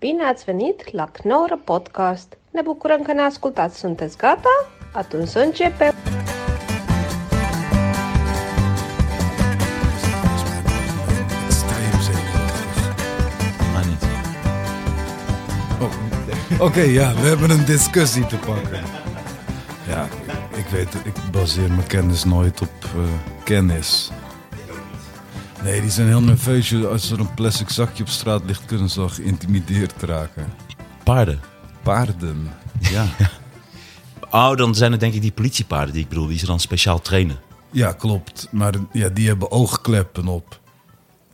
Bine ați venit la Knorr Podcast! Ne bucurăm că ne ascultați! Sunteți gata? Atunci să începem! Oké, ja, we hebben een discussie te pakken. Ja, ik weet ik baseer mijn kennis nooit op eh, kennis. Nee, die zijn heel nerveus. Als er een plastic zakje op straat ligt, kunnen ze al geïntimideerd raken. Paarden. Paarden, ja. Oh, dan zijn het denk ik die politiepaarden die ik bedoel, die ze dan speciaal trainen. Ja, klopt. Maar ja, die hebben oogkleppen op.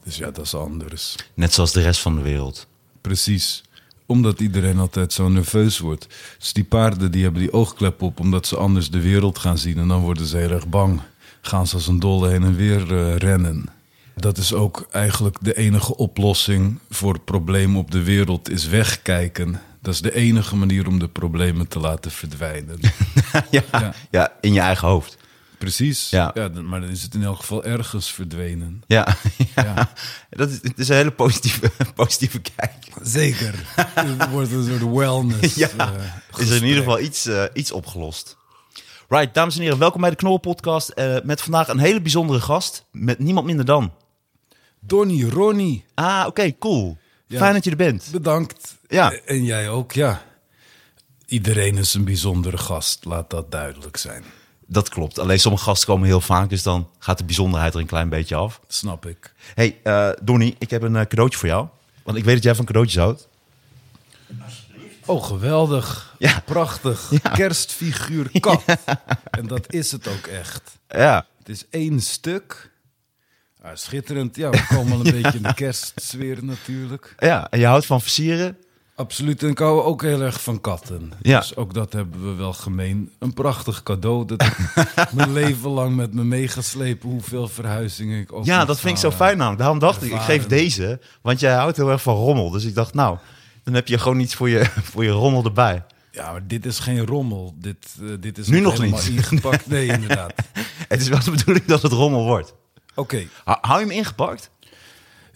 Dus ja, dat is anders. Net zoals de rest van de wereld. Precies. Omdat iedereen altijd zo nerveus wordt. Dus die paarden die hebben die oogklep op omdat ze anders de wereld gaan zien. En dan worden ze heel erg bang. Gaan ze als een dolle heen en weer eh, rennen. Dat is ook eigenlijk de enige oplossing voor problemen op de wereld, is wegkijken. Dat is de enige manier om de problemen te laten verdwijnen. ja, Ja. ja. in je eigen hoofd. Precies. Ja. maar dan is het in elk geval ergens verdwenen. Ja, ja. Ja. Dat is, het is een hele positieve, positieve kijk. Zeker. Het wordt een soort wellness. Ja, eh, is er in ieder geval iets, eh, iets opgelost. Right, dames en heren, welkom bij de Knol Podcast. eh, met vandaag een hele bijzondere gast. Met niemand minder dan. Donnie, Ronnie, Ah, oké, cool. Ja. Fijn dat je er bent. bedankt. Ja. En jij ook, ja. Iedereen is een bijzondere gast, laat dat duidelijk zijn. Dat klopt. Alleen sommige gasten komen heel vaak, dus dan gaat de bijzonderheid er een klein beetje af. Snap ik. Hey, eh Donnie, ik heb een eh, cadeautje voor jou. Want ik weet dat jij van cadeautjes houdt. Oh, geweldig. Ja. Prachtig. Kerstfiguur kat. En dat is het ook echt. Ja. Het is één stuk. Ah, schitterend. Ja, we komen al een beetje in de kerstsfeer natuurlijk. Ja, en je houdt van versieren. Absoluut. En ik hou ook heel erg van katten. Ja. Dus ook dat hebben we wel gemeen. Een prachtig cadeau dat ik mijn leven lang met me meegeslepen. Hoeveel verhuizingen ik ook Ja, dat vind ik zo fijn namelijk. Daarom dacht ik, ik geef deze. Want jij houdt heel erg van rommel. Dus ik dacht, nou, dan heb je gewoon iets voor je, voor je rommel erbij. Ja, maar dit is geen rommel. Dit, eh, dit is Nu nog niet. ingepakt. Nee, inderdaad. Het is wel de bedoeling dat het rommel wordt. Oké. Hou je hem ingepakt?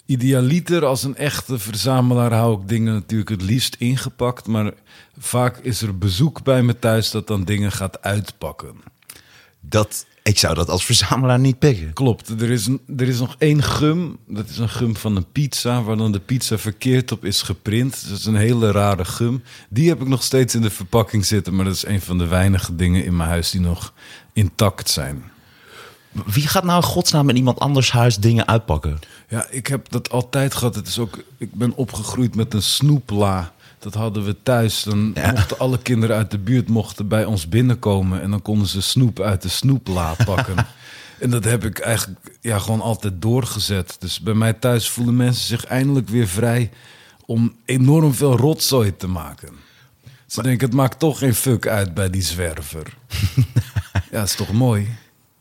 Idealiter als een echte verzamelaar hou ik dingen natuurlijk het liefst ingepakt. Maar vaak is er bezoek bij me thuis dat dan dingen gaat uitpakken. Dat, ik zou dat als verzamelaar niet pikken. Klopt, er is, een- er is nog één gum. Dat is een gum van een pizza, waar dan de pizza verkeerd op is geprint. Dus dat is een hele rare gum. Die heb ik nog steeds in de verpakking zitten. Maar dat is een van de weinige dingen in mijn huis die nog intact zijn. Wie gaat nou in godsnaam in iemand anders huis dingen uitpakken? Ja, ik heb dat altijd gehad. Het is ook, ik ben opgegroeid met een snoepla. Dat hadden we thuis. Dan Ja. mochten alle kinderen uit de buurt mochten bij ons binnenkomen. En dan konden ze snoep uit de snoepla pakken. en dat heb ik eigenlijk ja, gewoon altijd doorgezet. Dus bij mij thuis voelen mensen zich eindelijk weer vrij om enorm veel rotzooi te maken. Ze denken, het maakt toch geen fuck uit bij die zwerver. ja, is toch mooi?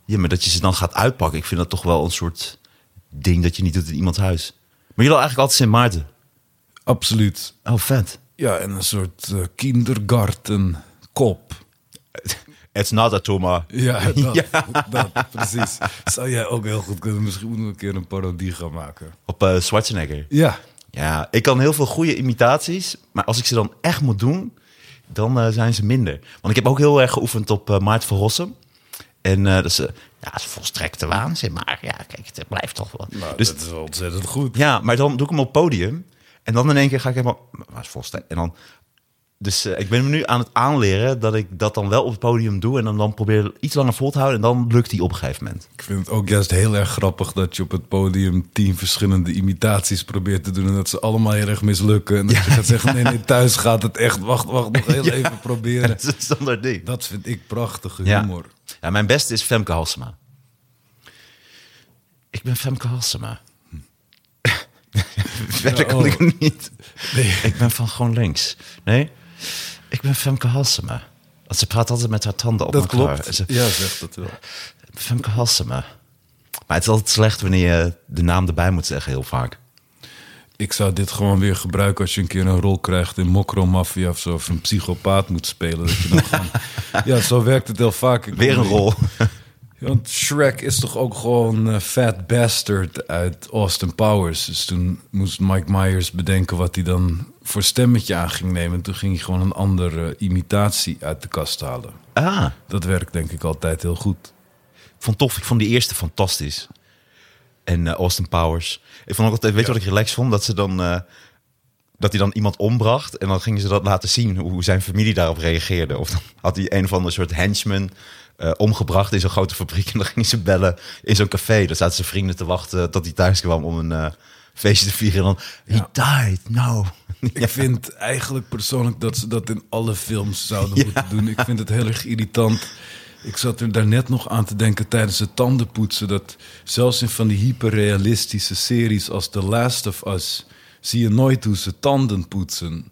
Ja, maar dat je ze dan gaat uitpakken. Ik vind dat toch wel een soort ding dat je niet doet in iemands huis. Maar jullie eigenlijk altijd Sint Maarten. Absoluut. Oh, vet. Ja, en een soort eh, kindergarten kop. It's not a tumor. Ja, dat, dat, precies. Zou jij ook heel goed kunnen. Misschien moeten we een keer een parodie gaan maken. Op eh Schwarzenegger. Ja, Ja, ik kan heel veel goede imitaties. Maar als ik ze dan echt moet doen, dan eh, zijn ze minder. Want ik heb ook heel erg geoefend op eh Maart van Rossum. En eh, dat is, eh, ja, dat is volstrekte waanzin. Maar ja, kijk, het blijft toch wel. nou, dus, dat is wel ontzettend goed. Ja, maar dan doe ik hem op podium. En dan in één keer ga ik helemaal... Maar is volstrekt. En dan... Dus eh, ik ben me nu aan het aanleren dat ik dat dan wel op het podium doe. En dan, dan probeer iets langer vol te houden. En dan lukt die op een gegeven moment. Ik vind het ook juist heel erg grappig dat je op het podium tien verschillende imitaties probeert te doen. En dat ze allemaal heel erg mislukken. En dat je gaat zeggen, nee, nee, thuis gaat het echt. Wacht, wacht, nog heel even proberen. Dat is een standaard ding. Dat vind ik prachtige humor. Ja, mijn beste is Femke Halsema. Ik ben Femke Halsema. Verder kan oh. niet. Nee. Ik ben van gewoon links. Nee, ik ben Femke Halsema. Want ze praat altijd met haar tanden op Dat elkaar. klopt. Ze, Ja, zegt dat wel. Femke Halsema. Maar het is altijd slecht wanneer je de naam erbij moet zeggen, heel vaak. Ik zou dit gewoon weer gebruiken als je een keer een rol krijgt in Mokro Mafia of zo. Of een psychopaat moet spelen. Dat je dan gewoon... Ja, zo werkt het heel vaak. Ik Weer een rol. Want Shrek is toch ook gewoon eh, Fat Bastard uit Austin Powers. Dus toen moest Mike Myers bedenken wat hij dan voor stemmetje aan ging nemen. En toen ging hij gewoon een andere imitatie uit de kast halen. Ah, Dat werkt denk ik altijd heel goed. ik vond tof. Ik vond die eerste fantastisch. En eh, Austin Powers. Ik vond ook altijd, weet je wat ik relaxed vond? Dat ze dan... eh, dat hij dan iemand ombracht en dan gingen ze dat laten zien hoe zijn familie daarop reageerde. Of dan had hij een of ander soort henchman eh, omgebracht in zo'n grote fabriek en dan gingen ze bellen in zo'n café. Dan zaten zijn vrienden te wachten tot hij thuis kwam om een feestje te vieren. En dan, Ja. he died, no. Ik vind eigenlijk persoonlijk dat ze dat in alle films zouden moeten doen. Ik vind het heel erg irritant. Ik zat er daarnet nog aan te denken tijdens het tandenpoetsen... dat zelfs in van die hyperrealistische series als The Last of Us... zie je nooit hoe ze tanden poetsen.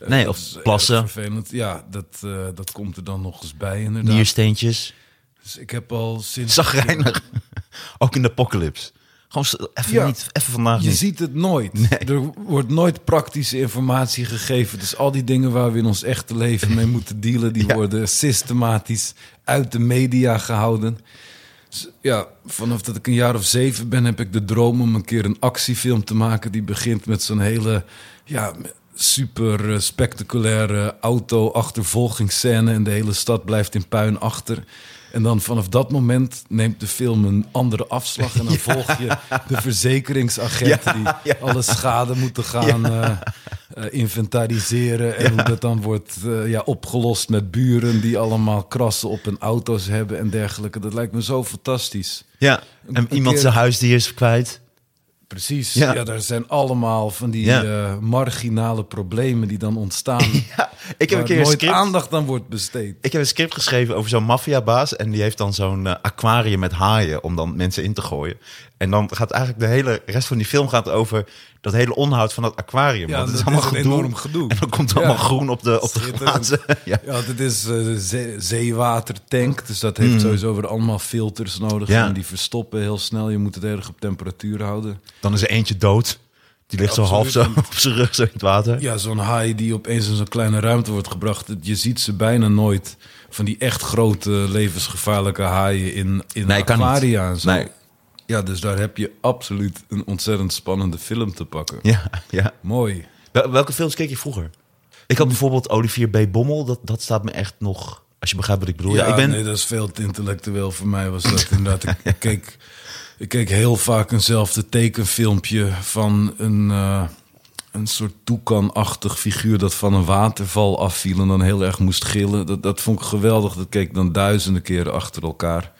Eh, Nee, dat of erg plassen. Vervelend. Ja, dat, eh, dat komt er dan nog eens bij inderdaad. Niersteentjes. Dus ik heb al sinds... Zagrijnig. Ook in de apocalypse. Gewoon even Ja. niet, even vandaag Je niet. ziet het nooit. Er wordt nooit praktische informatie gegeven. Dus al die dingen waar we in ons echte leven mee moeten dealen, die Ja. worden systematisch uit de media gehouden. Ja, vanaf dat ik een jaar of zeven ben, heb ik de droom om een keer een actiefilm te maken. Die begint met zo'n hele ja, super eh, spectaculaire auto-achtervolgingsscène. En de hele stad blijft in puin achter. En dan vanaf dat moment neemt de film een andere afslag. En dan volg je de verzekeringsagenten Ja, die alle schade moeten gaan eh, eh, inventariseren. En hoe dat dan wordt eh, ja, opgelost met buren die allemaal krassen op hun auto's hebben en dergelijke. Dat lijkt me zo fantastisch. Ja, en Een iemand keer- zijn huisdier is kwijt. Precies. Ja. Ja, daar zijn allemaal van die Ja. eh, marginale problemen die dan ontstaan. Ja, ik heb een keer een nooit script... aandacht aan wordt besteed. Ik heb een script geschreven over zo'n maffiabaas. En die heeft dan zo'n eh, aquarium met haaien om dan mensen in te gooien. En dan gaat eigenlijk de hele rest van die film gaat over dat hele onderhoud van dat aquarium. Ja, Want het is allemaal is gedoe. enorm gedoe. En dan komt Ja. allemaal groen op de, op de glazen. ja. Ja, dit is eh, zee- zeewatertank. Dus dat heeft sowieso weer allemaal filters nodig. Ja. En die verstoppen heel snel. Je moet het erg op temperatuur houden. Dan is er eentje dood. Die ligt zo half zo op zijn rug zo in het water. Ja, zo'n haai die opeens in zo'n kleine ruimte wordt gebracht. Je ziet ze bijna nooit van die echt grote levensgevaarlijke haaien in, in Nee, kan niet. aquaria en zo. Nee. Ja, dus daar heb je absoluut een ontzettend spannende film te pakken. Ja, ja. Mooi. Wel- Welke films keek je vroeger? Ik had bijvoorbeeld Olivier B. Bommel. Dat, dat staat me echt nog... Als je begrijpt wat ik bedoel. Ja, ik ben... nee, dat is veel te intellectueel voor mij. Was dat inderdaad. Ik, ik keek, ik keek heel vaak eenzelfde tekenfilmpje van een, eh, een soort toekanachtig figuur dat van een waterval afviel en dan heel erg moest gillen. Dat, dat vond ik geweldig. Dat keek ik dan duizenden keren achter elkaar.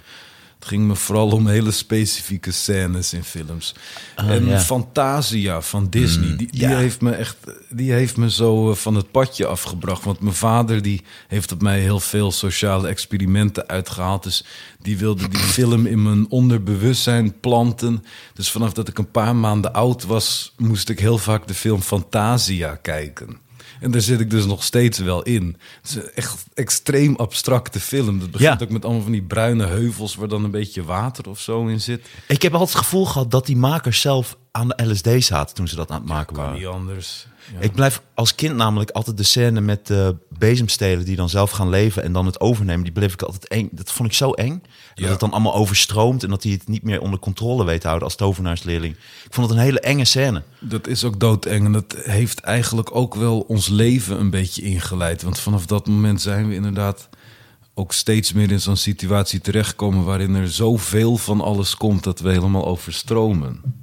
Het ging me vooral om hele specifieke scènes in films. en ja. Fantasia van Disney, die, die ja. heeft me echt, die heeft me zo eh, van het padje afgebracht. Want mijn vader die heeft op mij heel veel sociale experimenten uitgehaald. Dus die wilde die film in mijn onderbewustzijn planten. Dus vanaf dat ik een paar maanden oud was, moest ik heel vaak de film Fantasia kijken. En daar zit ik dus nog steeds wel in. Het is een echt extreem abstracte film. Dat begint Ja. ook met allemaal van die bruine heuvels... waar dan een beetje water of zo in zit. Ik heb altijd het gevoel gehad dat die makers zelf aan de LSD zaten toen ze dat aan het maken Kan waren. niet anders. Ja. Ik blijf als kind namelijk altijd de scène met de bezemstelen die dan zelf gaan leven en dan het overnemen. Die bleef ik altijd eng. Dat vond ik zo eng. Dat het dan allemaal overstroomt en dat hij het niet meer onder controle weet te houden als tovenaarsleerling. Ik vond het een hele enge scène. Dat is ook doodeng. En dat heeft eigenlijk ook wel ons leven een beetje ingeleid. Want vanaf dat moment zijn we inderdaad ook steeds meer in zo'n situatie terechtkomen... waarin er zoveel van alles komt dat we helemaal overstromen.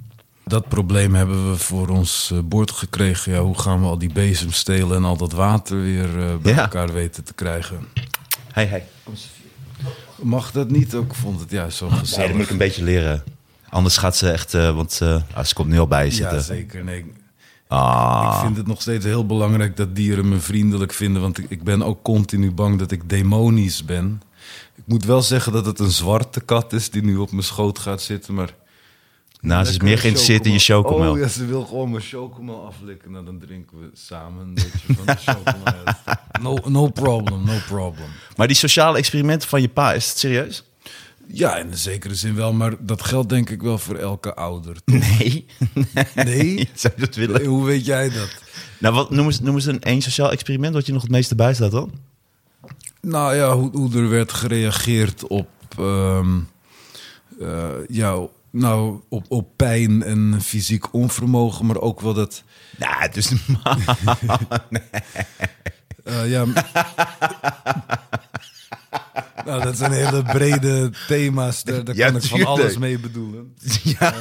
Dat probleem hebben we voor ons eh, bord gekregen. Ja, hoe gaan we al die bezemstelen en al dat water weer eh, bij Ja. elkaar weten te krijgen? Hey, hey. Mag dat niet? Ook vond het juist zo Nee, dat gezellig. moet ik een beetje leren. Anders gaat ze echt, eh, want ah, ze komt nu al bij je ja, zitten. zeker. Nee, ah, Ik vind het nog steeds heel belangrijk dat dieren me vriendelijk vinden. Want ik, ik ben ook continu bang dat ik demonisch ben. Ik moet wel zeggen dat het een zwarte kat is die nu op mijn schoot gaat zitten. Maar nou, ze is meer geïnteresseerd in je chocomel. Oh ja, ze wil gewoon mijn chocomel aflikken. Nou, dan drinken we samen een beetje van de chocomel. No, no problem, no problem. Maar die sociale experimenten van je pa, is het serieus? Ja, in de zekere zin wel. Maar dat geldt denk ik wel voor elke ouder. toch? Nee. Nee? Zou je dat willen? Hoe weet jij dat? Nou, wat, noem, eens, noem eens een één sociaal experiment wat je nog het meeste bijstaat dan? Nou ja, hoe, hoe er werd gereageerd op, ehm, eh, ja, nou, op, op pijn en fysiek onvermogen, maar ook wel dat. Nou, het is eh, ja. nou, dat zijn hele brede thema's. Daar, daar Ja, kan ik van alles mee bedoelen. ja.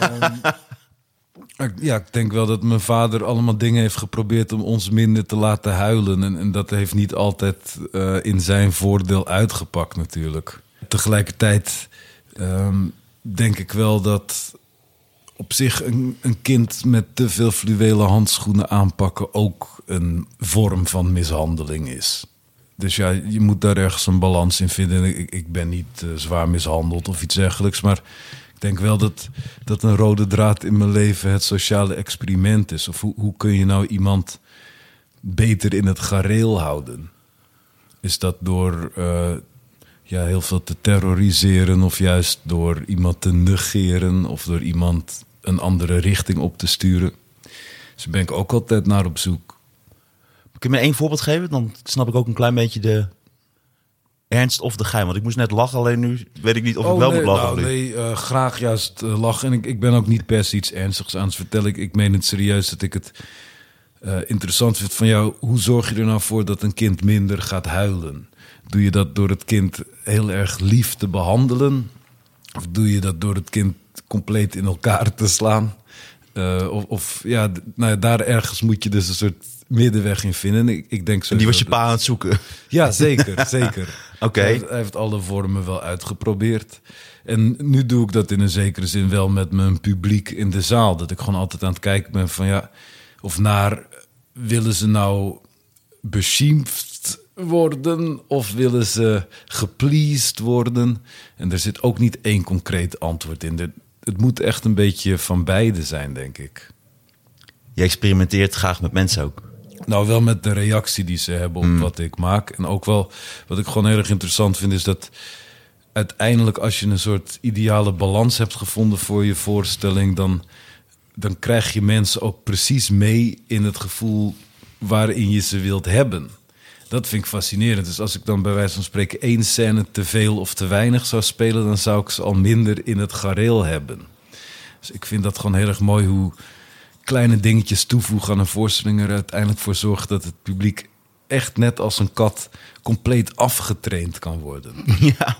Ik- Ja, ik denk wel dat mijn vader allemaal dingen heeft geprobeerd om ons minder te laten huilen. En, en dat heeft niet altijd eh, in zijn voordeel uitgepakt natuurlijk. Tegelijkertijd ehm, denk ik wel dat op zich een, kind met te veel fluwelen handschoenen aanpakken ook een vorm van mishandeling is. Dus ja, je moet daar ergens een balans in vinden. Ik, ik ben niet eh, zwaar mishandeld of iets dergelijks, maar ik denk wel dat, dat een rode draad in mijn leven het sociale experiment is. Of hoe, hoe kun je nou iemand beter in het gareel houden? Is dat door eh, ja, heel veel te terroriseren of juist door iemand te negeren of door iemand een andere richting op te sturen? Dus daar ben ik ook altijd naar op zoek. Kun je me één voorbeeld geven? Dan snap ik ook een klein beetje de ernst of de geheim. Want ik moest net lachen, alleen nu weet ik niet of ik wel Oh, nee, moet lachen. nou, nee, eh, graag juist eh, lachen. En ik, ik ben ook niet per se iets ernstigs aan het vertellen. Ik, ik meen het serieus dat ik het eh, interessant vind van jou. Hoe zorg je er nou voor dat een kind minder gaat huilen? Doe je dat door het kind heel erg lief te behandelen? Of doe je dat door het kind compleet in elkaar te slaan? Eh, of, of ja, nou ja, daar ergens moet je dus een soort middenweg in vinden. En Ik, ik denk zo. Die was je pa aan het zoeken. Ja, zeker, zeker. Oké. Hij, heeft- hij heeft alle vormen wel uitgeprobeerd. En nu doe ik dat in een zekere zin wel met mijn publiek in de zaal. Dat ik gewoon altijd aan het kijken ben van ja, of naar willen ze nou beschimpft worden of willen ze gepleased worden? En er zit ook niet één concreet antwoord in. Het moet echt een beetje van beide zijn, denk ik. Je experimenteert graag met mensen ook. Nou, wel met de reactie die ze hebben op wat ik maak. En ook wel, wat ik gewoon heel erg interessant vind, is dat uiteindelijk als je een soort ideale balans hebt gevonden voor je voorstelling, dan, dan krijg je mensen ook precies mee in het gevoel waarin je ze wilt hebben. Dat vind ik fascinerend. Dus als ik dan bij wijze van spreken één scène te veel of te weinig zou spelen, dan zou ik ze al minder in het gareel hebben. Dus ik vind dat gewoon heel erg mooi hoe kleine dingetjes toevoegen aan een voorstelling er uiteindelijk voor zorgt dat het publiek echt net als een kat compleet afgetraind kan worden. ja.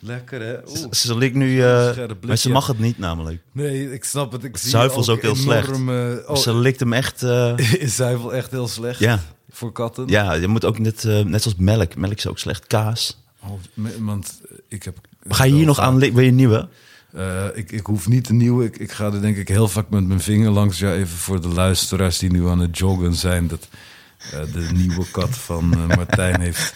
Lekker hè? Ze, ze ligt nu... eh, maar ze mag het niet namelijk. Nee, ik snap het. Ik zie Zuivel is ook heel slecht. enorme- Oh, Ze likt hem echt... eh, is zuivel echt heel slecht Ja. Voor katten? ja, je moet ook net, eh, net zoals melk. Melk is ook slecht. Kaas. Oh, me- want ik heb... Ga je hier nog aan... Wil je een nieuwe? Eh, ik, ik hoef niet een nieuwe. Ik, ik ga er denk ik heel vaak met mijn vinger langs. Ja, even voor de luisteraars die nu aan het joggen zijn. Dat eh, de nieuwe kat van eh, Martijn heeft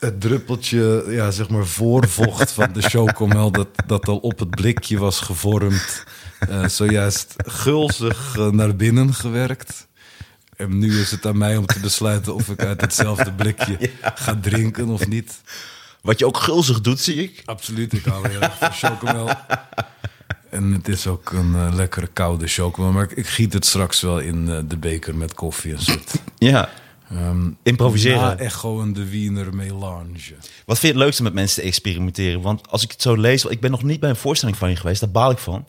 het druppeltje, ja, zeg maar voorvocht van de chocomel... dat, dat al op het blikje was gevormd. eh, zojuist gulzig eh, naar binnen gewerkt. En nu is het aan mij om te besluiten of ik uit hetzelfde blikje ga drinken of niet. Wat je ook gulzig doet, zie ik. Absoluut, ik hou heel erg van chocomel. En het is ook een eh, lekkere koude chocomel. Maar ik, ik giet het straks wel in eh, de beker met koffie. Een soort Ja. ehm Improviseren. na-echo en de Wiener melange. Wat vind je het leukste met mensen te experimenteren? Want als ik het zo lees, ik ben nog niet bij een voorstelling van je geweest, daar baal ik van.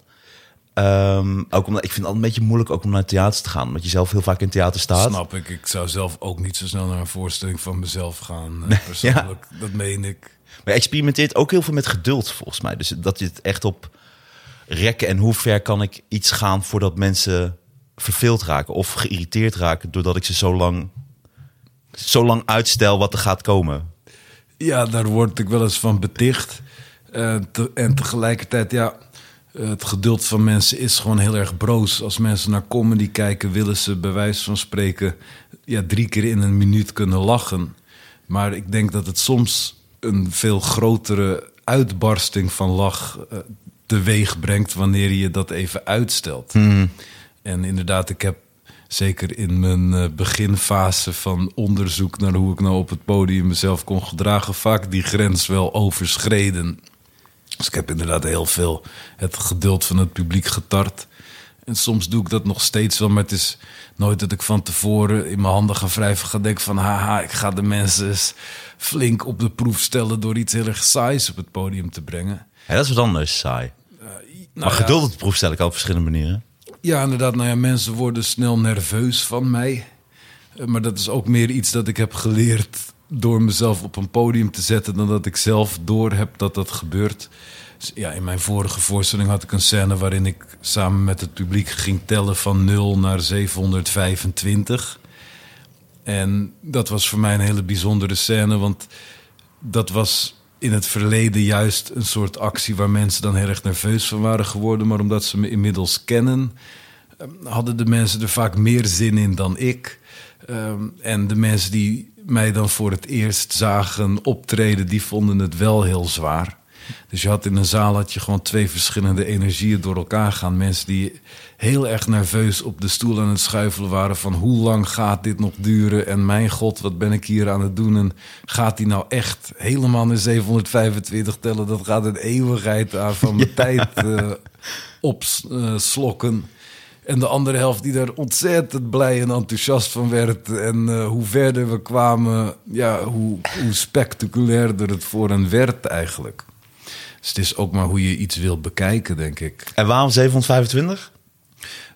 Ehm, ook omdat ik vind het altijd een beetje moeilijk ook om naar het theater te gaan, omdat je zelf heel vaak in theater staat. Snap ik. Ik zou zelf ook niet zo snel naar een voorstelling van mezelf gaan. eh, persoonlijk, dat meen ik. Maar je experimenteert ook heel veel met geduld, volgens mij. Dus dat je het echt op rekken en hoe ver kan ik iets gaan voordat mensen verveeld raken of geïrriteerd raken doordat ik ze zo lang, zo lang uitstel wat er gaat komen. Ja, daar word ik wel eens van beticht. Eh, te- en tegelijkertijd, ja, het geduld van mensen is gewoon heel erg broos. Als mensen naar comedy kijken, willen ze bij wijze van spreken ja, drie keer in een minuut kunnen lachen. Maar ik denk dat het soms een veel grotere uitbarsting van lach eh, teweeg brengt wanneer je dat even uitstelt. En inderdaad, ik heb zeker in mijn eh, beginfase van onderzoek naar hoe ik nou op het podium mezelf kon gedragen, vaak die grens wel overschreden. Dus ik heb inderdaad heel veel het geduld van het publiek getart. En soms doe ik dat nog steeds wel, maar het is nooit dat ik van tevoren in mijn handen ga wrijven, ga denken van haha, ik ga de mensen eens flink op de proef stellen door iets heel erg saais op het podium te brengen. Ja, dat is wat anders, saai. Nou maar ja. geduld op de proef stel ik al op verschillende manieren. Ja, inderdaad. Nou ja, mensen worden snel nerveus van mij. Eh, Maar dat is ook meer iets dat ik heb geleerd door mezelf op een podium te zetten... dan dat ik zelf door heb dat dat gebeurt. Dus ja, in mijn vorige voorstelling had ik een scène... waarin ik samen met het publiek ging tellen van 0 naar 725. En dat was voor mij een hele bijzondere scène, want dat was in het verleden juist een soort actie waar mensen dan heel erg nerveus van waren geworden. Maar omdat ze me inmiddels kennen, eh, hadden de mensen er vaak meer zin in dan ik. Ehm, en de mensen die mij dan voor het eerst zagen optreden, die vonden het wel heel zwaar. Dus je had in een zaal had je gewoon twee verschillende energieën door elkaar gaan. Mensen die heel erg nerveus op de stoel aan het schuifelen waren van hoe lang gaat dit nog duren? En mijn god, wat ben ik hier aan het doen? En gaat die nou echt helemaal naar 725 tellen? Dat gaat een eeuwigheid aan van mijn tijd eh, opslokken. En de andere helft die daar ontzettend blij en enthousiast van werd. En eh, hoe verder we kwamen, ja, hoe, hoe spectaculairder het voor hen werd eigenlijk. Dus het is ook maar hoe je iets wil bekijken, denk ik. En waarom 725?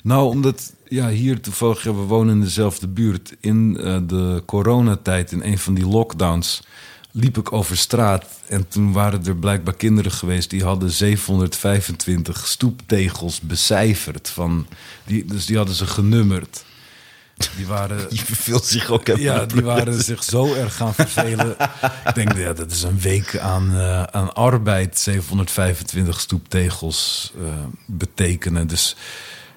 Nou, omdat ja, hier toevallig, we wonen in dezelfde buurt. In eh, de coronatijd, in een van die lockdowns, liep ik over straat. En toen waren er blijkbaar kinderen geweest die hadden 725 stoeptegels becijferd. Van, die, dus die hadden ze genummerd. Die waren. Je verveelt zich ook even. Ja, die waren zich zo erg gaan vervelen. ik denk, ja, dat is een week aan, eh, aan arbeid, 725 stoeptegels eh, betekenen. Dus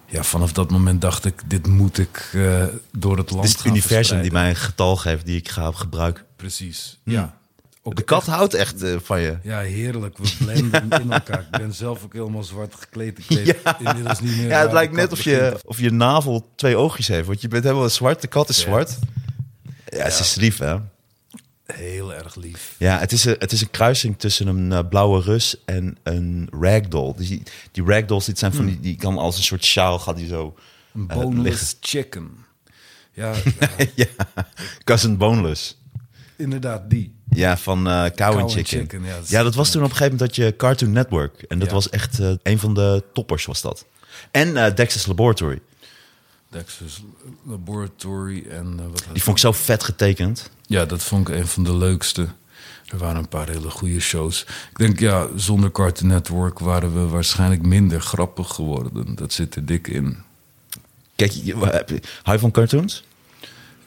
ja, vanaf dat moment dacht ik, dit moet ik eh, door het land Het is het universum die mij een getal geeft die ik ga gebruiken. Precies, ja. Ook De kat echt- houdt echt eh, van je. Ja, heerlijk. We blenden in elkaar. Ik ben zelf ook helemaal zwart gekleed. Ik weet inmiddels niet meer Ja, het lijkt net of je, of je navel twee oogjes heeft. Want je bent helemaal zwart, de kat is Ja. zwart. Ja, ze is lief, hè? Heel erg lief. Ja, het is een, het is een kruising tussen een eh, blauwe rus en een ragdoll. Dus die, die ragdolls, dit zijn van die, die kan als een soort sjaal, gaat die zo... Een eh, boneless chicken. Ja, ja, cousin boneless. Inderdaad die. Ja, van eh Cow, and Chicken. Chicken, ja, dat is- ja, dat was toen op een gegeven moment dat je Cartoon Network. En dat Ja. was echt eh, een van de toppers, was dat. En eh, Dexter's Laboratory. Dexter's Laboratory en wat Die vond ik zo vet getekend. Ja, dat vond ik een van de leukste. Er waren een paar hele goede shows. Ik denk, ja, zonder Cartoon Network waren we waarschijnlijk minder grappig geworden. Dat zit er dik in. Kijk, hou je van cartoons?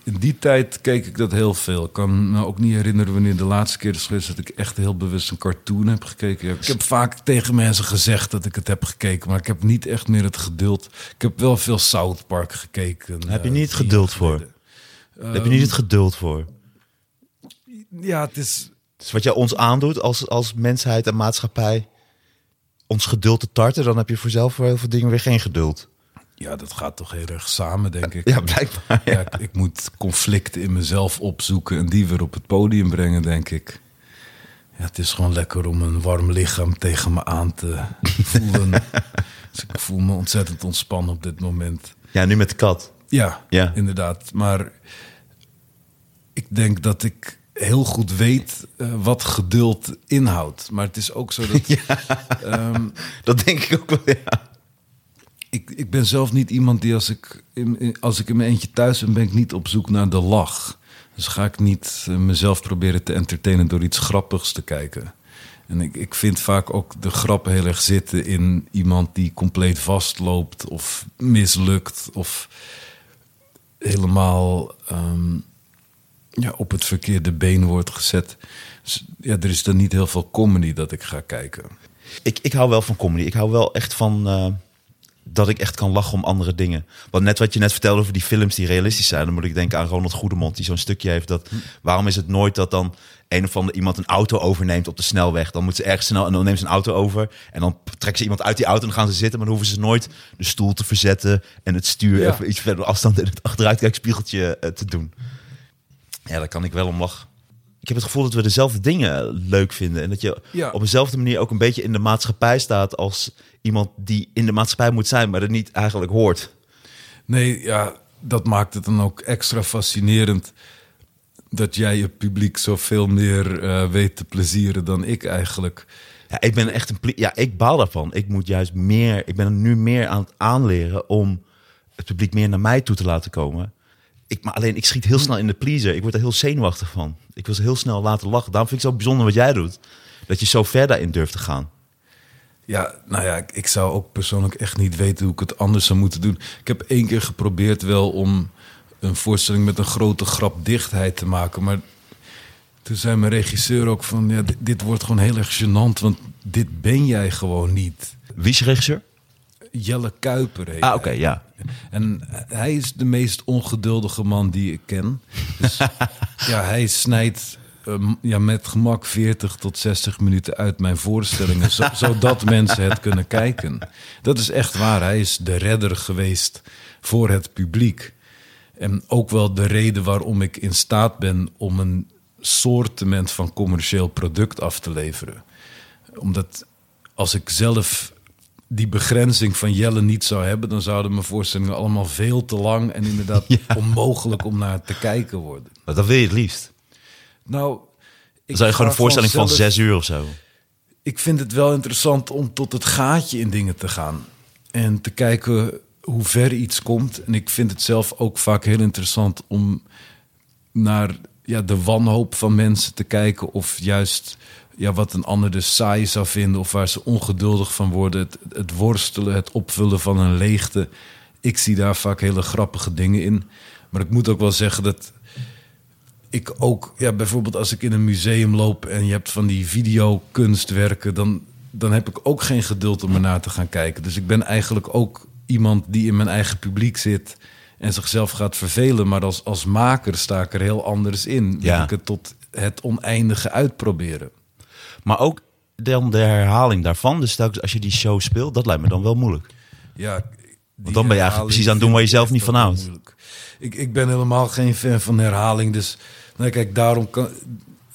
In die tijd keek ik dat heel veel. Ik kan me ook niet herinneren wanneer de laatste keer is geweest dat ik echt heel bewust een cartoon heb gekeken. Ik heb vaak tegen mensen gezegd dat ik het heb gekeken, maar ik heb niet echt meer het geduld. Ik heb wel veel South Park gekeken. Heb je eh, niet geduld voor? heb je niet het geduld voor? Ja, het is. Dus wat jij ons aandoet als, als mensheid en maatschappij, ons geduld te tarten, dan heb je voor zelf voor heel veel dingen weer geen geduld. Ja, dat gaat toch heel erg samen, denk ik. Ja, blijkbaar. Ja, ik, ik moet conflicten in mezelf opzoeken en die weer op het podium brengen, denk ik. Ja, het is gewoon lekker om een warm lichaam tegen me aan te voelen. dus ik voel me ontzettend ontspannen op dit moment. Ja, nu met de kat. Ja, Ja. inderdaad. Maar ik denk dat ik heel goed weet eh, wat geduld inhoudt. Maar het is ook zo dat... ehm, Dat denk ik ook wel, ja. Ik, ik ben zelf niet iemand die als ik, in, als ik in mijn eentje thuis ben, ben ik niet op zoek naar de lach. Dus ga ik niet eh, mezelf proberen te entertainen door iets grappigs te kijken. En ik, ik vind vaak ook de grap heel erg zitten in iemand die compleet vastloopt of mislukt of helemaal ehm, ja, op het verkeerde been wordt gezet. Dus, ja, er is dan niet heel veel comedy dat ik ga kijken. Ik, ik hou wel van comedy. Ik hou wel echt van eh, dat ik echt kan lachen om andere dingen. Want net wat je net vertelde over die films die realistisch zijn, dan moet ik denken aan Ronald Goedemond, die zo'n stukje heeft dat. Waarom is het nooit dat dan een of ander iemand een auto overneemt op de snelweg? Dan moet ze ergens snel en dan neemt ze een auto over en dan trekken ze iemand uit die auto en dan gaan ze zitten, maar dan hoeven ze nooit de stoel te verzetten en het stuur Ja. even iets verder afstand in het achteruitkijkspiegeltje eh, te doen. Ja, daar kan ik wel om lachen. Ik heb het gevoel dat we dezelfde dingen leuk vinden. En dat je Ja. op dezelfde manier ook een beetje in de maatschappij staat als iemand die in de maatschappij moet zijn, maar er niet eigenlijk hoort. Nee, ja, dat maakt het dan ook extra fascinerend dat jij je publiek zoveel meer eh, weet te plezieren dan ik eigenlijk. Ja, ik ben echt een. Ja, ik baal daarvan. Ik moet juist meer. Ik ben er nu meer aan het aanleren om het publiek meer naar mij toe te laten komen. Ik, maar alleen, ik schiet heel snel in de pleaser. Ik word er heel zenuwachtig van. Ik wil ze heel snel laten lachen. Daarom vind ik het zo bijzonder wat jij doet. Dat je zo ver daarin durft te gaan. Ja, nou ja, ik, ik zou ook persoonlijk echt niet weten hoe ik het anders zou moeten doen. Ik heb één keer geprobeerd wel om een voorstelling met een grote grapdichtheid te maken. Maar toen zei mijn regisseur ook van, ja, dit, dit wordt gewoon heel erg gênant, want dit ben jij gewoon niet. Wie is je regisseur? Jelle Kuiper heet Ah, oké, ja. En hij is de meest ongeduldige man die ik ken. Dus ja, hij snijdt eh, ja, met gemak 40 tot 60 minuten uit mijn voorstellingen, zo- zodat mensen het kunnen kijken. Dat is echt waar. Hij is de redder geweest voor het publiek. En ook wel de reden waarom ik in staat ben om een soortement van commercieel product af te leveren. Omdat als ik zelf die begrenzing van Jelle niet zou hebben, dan zouden mijn voorstellingen allemaal veel te lang en inderdaad onmogelijk om naar te kijken worden. Maar dat wil je het liefst. Nou, Dan zou je gewoon een voorstelling van zes uur of zo. Ik vind het wel interessant om tot het gaatje in dingen te gaan. En te kijken hoe ver iets komt. En ik vind het zelf ook vaak heel interessant om naar ja, de wanhoop van mensen te kijken. Of juist ja, wat een ander dus saai zou vinden. Of waar ze ongeduldig van worden. Het, het worstelen, het opvullen van een leegte. Ik zie daar vaak hele grappige dingen in. Maar ik moet ook wel zeggen dat ik ook, ja, bijvoorbeeld als ik in een museum loop en je hebt van die videokunstwerken, dan, dan heb ik ook geen geduld om ernaar te gaan kijken. Dus ik ben eigenlijk ook iemand die in mijn eigen publiek zit en zichzelf gaat vervelen. Maar als, als maker sta ik er heel anders in. Ja. ik het tot het oneindige uitproberen. Maar ook dan de herhaling daarvan. Dus telkens als je die show speelt, dat lijkt me dan wel moeilijk. Ja, die dan ben je eigenlijk precies aan het doen waar je zelf niet van houdt. Ik, ik ben helemaal geen fan van herhaling. Dus nou, kijk, daarom kan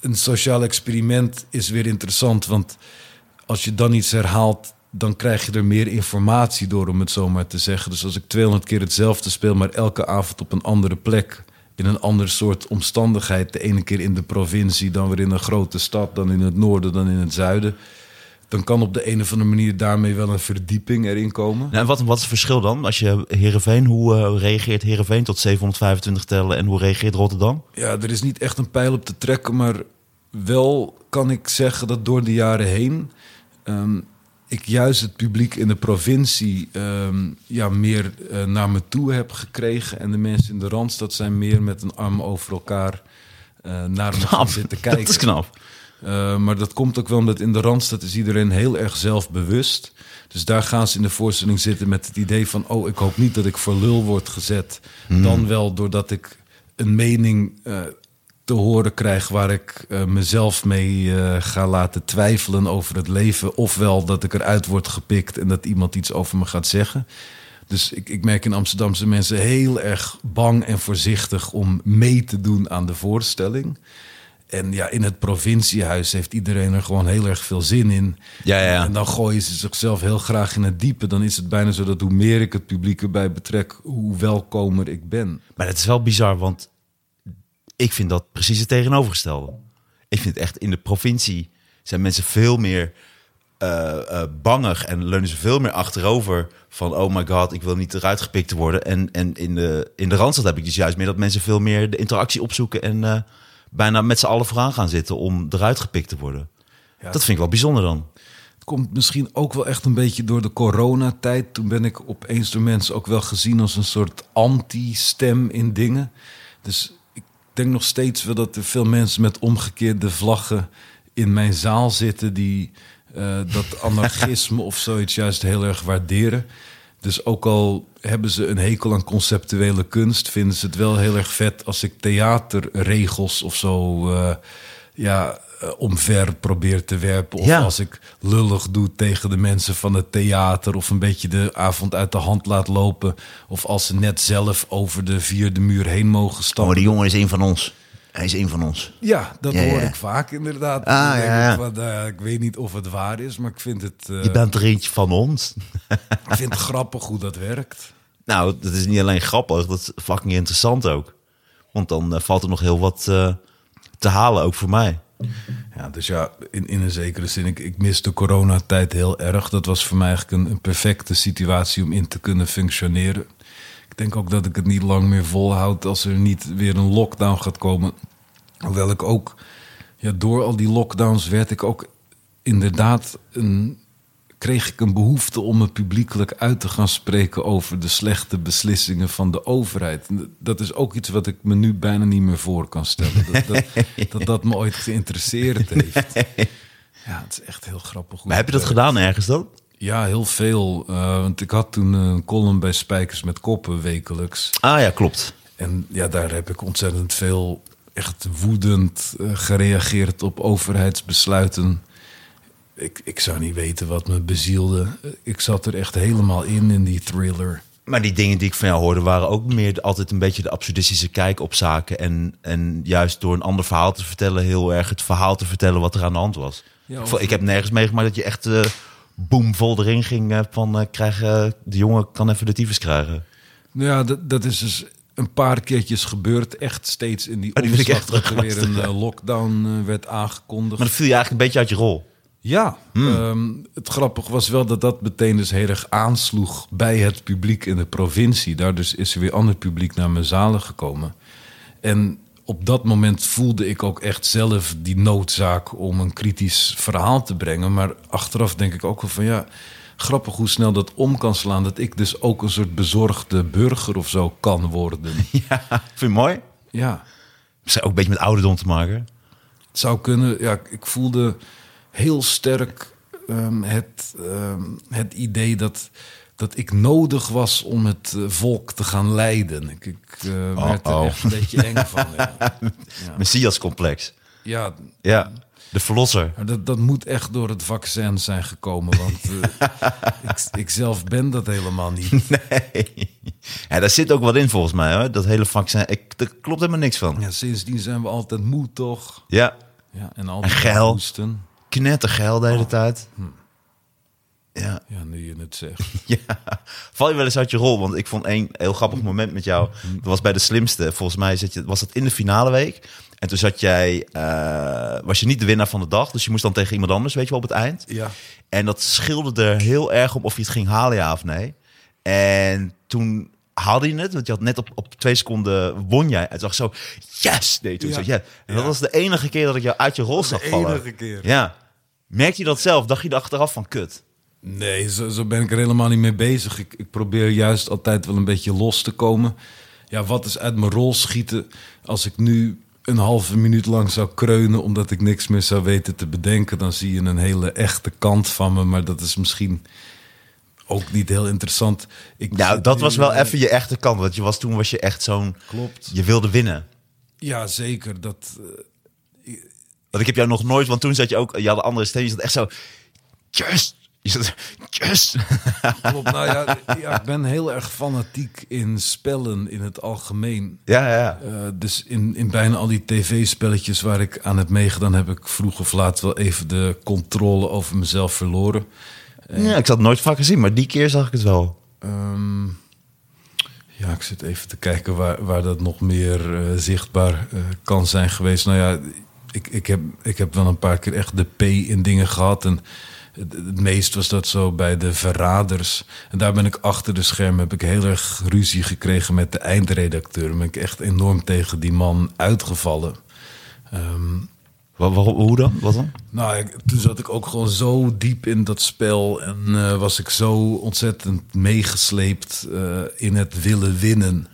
een sociaal experiment is weer interessant. Want als je dan iets herhaalt, dan krijg je er meer informatie door, om het zo maar te zeggen. Dus als ik 200 keer hetzelfde speel, maar elke avond op een andere plek. In een ander soort omstandigheid. De ene keer in de provincie, dan weer in een grote stad, dan in het noorden, dan in het zuiden. Dan kan op de een of andere manier daarmee wel een verdieping erin komen. Nou, en wat, wat is het verschil dan? Als je Heerenveen, hoe eh, reageert Heerenveen tot 725 tellen en hoe reageert Rotterdam? Ja, er is niet echt een pijl op te trekken, maar wel kan ik zeggen dat door de jaren heen ehm, ik juist het publiek in de provincie ehm, ja, meer eh, naar me toe heb gekregen. En de mensen in de Randstad zijn meer met een arm over elkaar eh, naar me Knap, zitten kijken. dat is knap. Uh, maar dat komt ook wel omdat in de Randstad is iedereen heel erg zelfbewust. Dus daar gaan ze in de voorstelling zitten met het idee van... oh, ik hoop niet dat ik voor lul word gezet. Dan wel doordat ik een mening uh, te horen krijg... waar ik uh, mezelf mee ga laten twijfelen over het leven. Ofwel dat ik eruit word gepikt en dat iemand iets over me gaat zeggen. Dus ik, ik merk in Amsterdamse mensen heel erg bang en voorzichtig... om mee te doen aan de voorstelling... En ja, in het provinciehuis heeft iedereen er gewoon heel erg veel zin in. Ja, ja. En dan gooien ze zichzelf heel graag in het diepe. Dan is het bijna zo dat hoe meer ik het publiek erbij betrek, hoe welkomer ik ben. Maar het is wel bizar, want ik vind dat precies het tegenovergestelde. Ik vind echt in de provincie zijn mensen veel meer uh, uh, bangig en leunen ze veel meer achterover van oh my god, ik wil niet eruit gepikt worden. En, en in, de, in de Randstad heb ik dus juist meer dat mensen veel meer de interactie opzoeken en uh, bijna met z'n allen vooraan gaan zitten om eruit gepikt te worden. Ja, dat vind ik wel bijzonder dan. Het komt misschien ook wel echt een beetje door de coronatijd. Toen ben ik opeens door mensen ook wel gezien als een soort anti-stem in dingen. Dus ik denk nog steeds wel dat er veel mensen met omgekeerde vlaggen in mijn zaal zitten die uh, dat anarchisme of zoiets juist heel erg waarderen. Dus ook al hebben ze een hekel aan conceptuele kunst, vinden ze het wel heel erg vet als ik theaterregels of zo uh, ja, uh, omver probeer te werpen. Of Ja. als ik lullig doe tegen de mensen van het theater of een beetje de avond uit de hand laat lopen. Of als ze net zelf over de vierde muur heen mogen stappen. Oh, die jongen is een van ons. Hij is een van ons. Ja, dat Ja, hoor ja. ik vaak inderdaad. Ah, ja. Ik, van, eh, ik weet niet of het waar is, maar ik vind het, eh, Je bent er eentje van ons. ik vind het grappig hoe dat werkt. Nou, dat is niet alleen grappig, dat is fucking interessant ook. Want dan eh, valt er nog heel wat te halen, ook voor mij. Ja, dus ja, in, in een zekere zin, ik, ik mis de coronatijd heel erg. Dat was voor mij eigenlijk een, een perfecte situatie om in te kunnen functioneren. Ik denk ook dat ik het niet lang meer volhoud als er niet weer een lockdown gaat komen. Hoewel ik ook, ja, door al die lockdowns werd ik ook inderdaad een, kreeg ik een behoefte om me publiekelijk uit te gaan spreken over de slechte beslissingen van de overheid. Dat is ook iets wat ik me nu bijna niet meer voor kan stellen. Dat dat, dat, dat me ooit geïnteresseerd heeft. Ja, het is echt heel grappig. Maar heb je dat gedaan ergens dan? Ja, heel veel. Eh, want ik had toen een column bij Spijkers met Koppen wekelijks. Ah ja, klopt. En ja, daar heb ik ontzettend veel echt woedend eh, gereageerd op overheidsbesluiten. Ik, ik zou niet weten wat me bezielde. Ik zat er echt helemaal in, in die thriller. Maar die dingen die ik van jou hoorde waren ook meer altijd een beetje de absurdistische kijk op zaken. En, en juist door een ander verhaal te vertellen, heel erg het verhaal te vertellen wat er aan de hand was. Ja, ik, of- vo- ik heb nergens meegemaakt dat je echt eh boem vol erin ging eh, van eh, krijgen, de jongen kan even de tyfus krijgen. Nou ja, dat, dat is dus een paar keertjes gebeurd. Echt steeds in die Oh, die omslag dat er weer een eh, lockdown eh, werd aangekondigd. Maar dat viel je eigenlijk een beetje uit je rol. Ja, Hmm. ehm, het grappige was wel dat dat meteen dus heel erg aansloeg bij het publiek in de provincie. Daar dus is er weer ander publiek naar mijn zalen gekomen. En op dat moment voelde ik ook echt zelf die noodzaak om een kritisch verhaal te brengen. Maar achteraf denk ik ook wel van ja, grappig hoe snel dat om kan slaan. Dat ik dus ook een soort bezorgde burger of zo kan worden. Ja, vind je mooi? Ja, Misschien ook een beetje met ouderdom te maken. Het zou kunnen. Ja, ik voelde heel sterk ehm, het, ehm, het idee dat, dat ik nodig was om het eh, volk te gaan leiden. Ik, ik eh, werd er oh. echt een beetje eng van. Ja, Messias-complex. ja Ja, de verlosser. dat, dat moet echt door het vaccin zijn gekomen. Want eh, ik, ik zelf ben dat helemaal niet. Nee. Ja, daar zit ook wat in volgens mij, hoor. Dat hele vaccin. Ik, daar klopt helemaal niks van. Ja, sindsdien zijn we altijd moe, toch? Ja, Ja, en altijd En geil. knettergeil de hele tijd. Ja. Ja, nu je het zegt. ja. Val je wel eens uit je rol? Want ik vond één heel grappig moment met jou. Dat was bij de slimste. Volgens mij zat je, was dat in de finale week. En toen zat jij, eh, was je niet de winnaar van de dag. Dus je moest dan tegen iemand anders, weet je wel, op het eind. Ja. En dat scheelde er heel erg om of je het ging halen, ja of nee. En toen haalde je het, want je had net op, op twee seconden won jij. En toen dacht zo, yes! Nee, toen Ja. zo, ja. En dat Ja. was de enige keer dat ik jou uit je rol zag vallen. enige keer. Ja. Merkte je dat zelf? Dacht je er achteraf van, kut? Nee, zo, zo ben ik er helemaal niet mee bezig. Ik, ik probeer juist altijd wel een beetje los te komen. Ja, wat is uit mijn rol schieten als ik nu een halve minuut lang zou kreunen omdat ik niks meer zou weten te bedenken, dan zie je een hele echte kant van me, maar dat is misschien ook niet heel interessant. Ik Nou, dat was wel even je echte kant. Want je was, toen was je echt zo'n... Klopt. Je wilde winnen. Ja, zeker. Dat, eh, Want ik heb jou nog nooit... Want toen zat je ook... Je had een andere stem. Je zat echt zo... Just! Je zat... Just! klopt. nou ja, ja, ik ben heel erg fanatiek in spellen in het algemeen. ja, ja. Eh, dus in, in bijna al die tv-spelletjes waar ik aan heb meegedaan, heb ik vroeg of laat wel even de controle over mezelf verloren. Ja, ik zat nooit vaak gezien. Maar die keer zag ik het wel. Ehm, ja, ik zit even te kijken waar, waar dat nog meer eh, zichtbaar eh, kan zijn geweest. Nou ja, ik, ik, heb, ik heb wel een paar keer echt de P in dingen gehad. En het, het meest was dat zo bij de verraders. En daar ben ik achter de schermen, heb ik heel erg ruzie gekregen met de eindredacteur. Ben ik echt enorm tegen die man uitgevallen. Waarom- hoe dan? Wat dan? nou, ik- toen zat ik ook gewoon zo diep in dat spel en eh, was ik zo ontzettend meegesleept eh, in het willen winnen.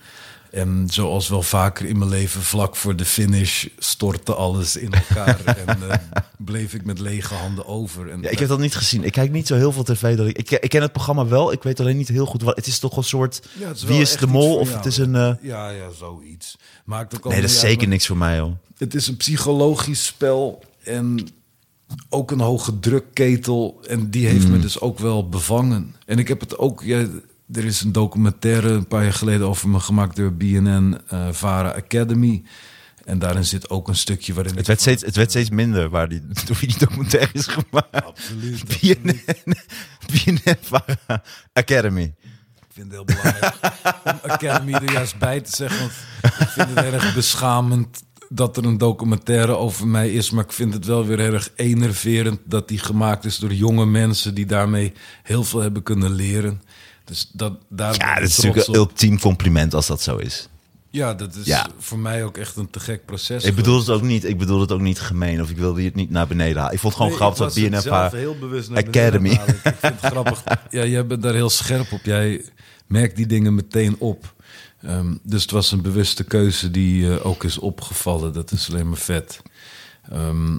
En zoals wel vaker in mijn leven, vlak voor de finish stortte alles in elkaar en eh, bleef ik met lege handen over. En Ja, ik heb dat niet gezien. Ik kijk niet zo heel veel tv. Dat ik, ik, ik ken het programma wel. Ik weet alleen niet heel goed wat. Het is toch een soort. Ja, is wie is de mol? Of jou. het is een. eh, Ja, ja, zoiets. Maakt ook nee, allemaal dat is uit, zeker niks voor mij, hoor. Het is een psychologisch spel en ook een hoge drukketel. En die heeft me dus ook wel bevangen. En ik heb het ook... Ja, er is een documentaire een paar jaar geleden over me gemaakt door BNN eh Vara Academy. En daarin zit ook een stukje waarin Het ik werd, van- steeds, het werd steeds minder waar die, toen die documentaire is gemaakt. Absoluut. BNN, BNN Vara Academy. Ik vind het heel belangrijk om Academy er juist bij te zeggen. Want ik vind het erg beschamend dat er een documentaire over mij is. Maar ik vind het wel weer erg enerverend dat die gemaakt is door jonge mensen die daarmee heel veel hebben kunnen leren. Dus dat, daar Ja, dat is natuurlijk een ultiem compliment als dat zo is. Ja, dat is Ja. voor mij ook echt een te gek proces. Ik bedoel het ook niet, ik bedoel het ook niet gemeen of ik wilde je het niet naar beneden halen. Ik vond het gewoon Nee, grappig dat BNFH zelf heel bewust naar Academy. Ik vind het grappig. Ja, jij bent daar heel scherp op. Jij merkt die dingen meteen op. Ehm, dus het was een bewuste keuze die eh, ook is opgevallen. Dat is alleen maar vet. Ehm,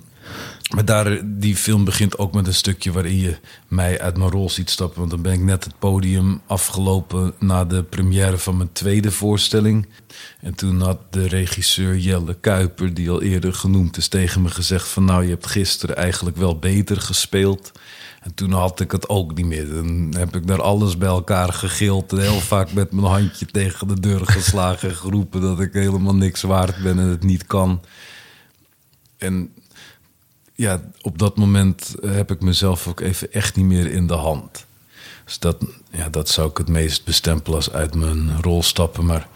maar daar, die film begint ook met een stukje waarin je mij uit mijn rol ziet stappen. Want dan ben ik net het podium afgelopen na de première van mijn tweede voorstelling. En toen had de regisseur Jelle Kuiper, die al eerder genoemd is, tegen me gezegd van nou, je hebt gisteren eigenlijk wel beter gespeeld. En toen had ik het ook niet meer. Dan heb ik daar alles bij elkaar gegild. En heel vaak met mijn handje tegen de deur geslagen en geroepen dat ik helemaal niks waard ben en het niet kan. En ja, op dat moment eh, heb ik mezelf ook even echt niet meer in de hand. Dus dat, ja, dat zou ik het meest bestempelen als uit mijn rol stappen. Maar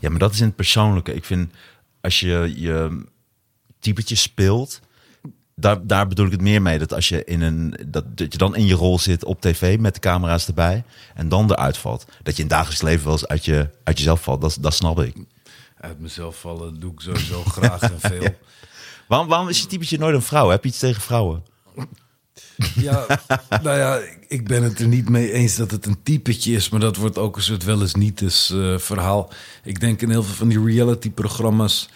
Ja, maar dat is in het persoonlijke. Ik vind als je je typetje speelt, daar, daar bedoel ik het meer mee. Dat als je in een dat, dat je dan in je rol zit op tv met de camera's erbij en dan eruit valt. Dat je in het dagelijks leven wel eens uit, je, uit jezelf valt, dat, dat snap ik. uit mezelf vallen doe ik sowieso graag en veel. Waarom, waarom is je typetje nooit een vrouw? Heb je iets tegen vrouwen? Ja, nou ja, ik ben het er niet mee eens dat het een typetje is, maar dat wordt ook een soort wel eens niet eens eh, verhaal. Ik denk in heel veel van die reality-programma's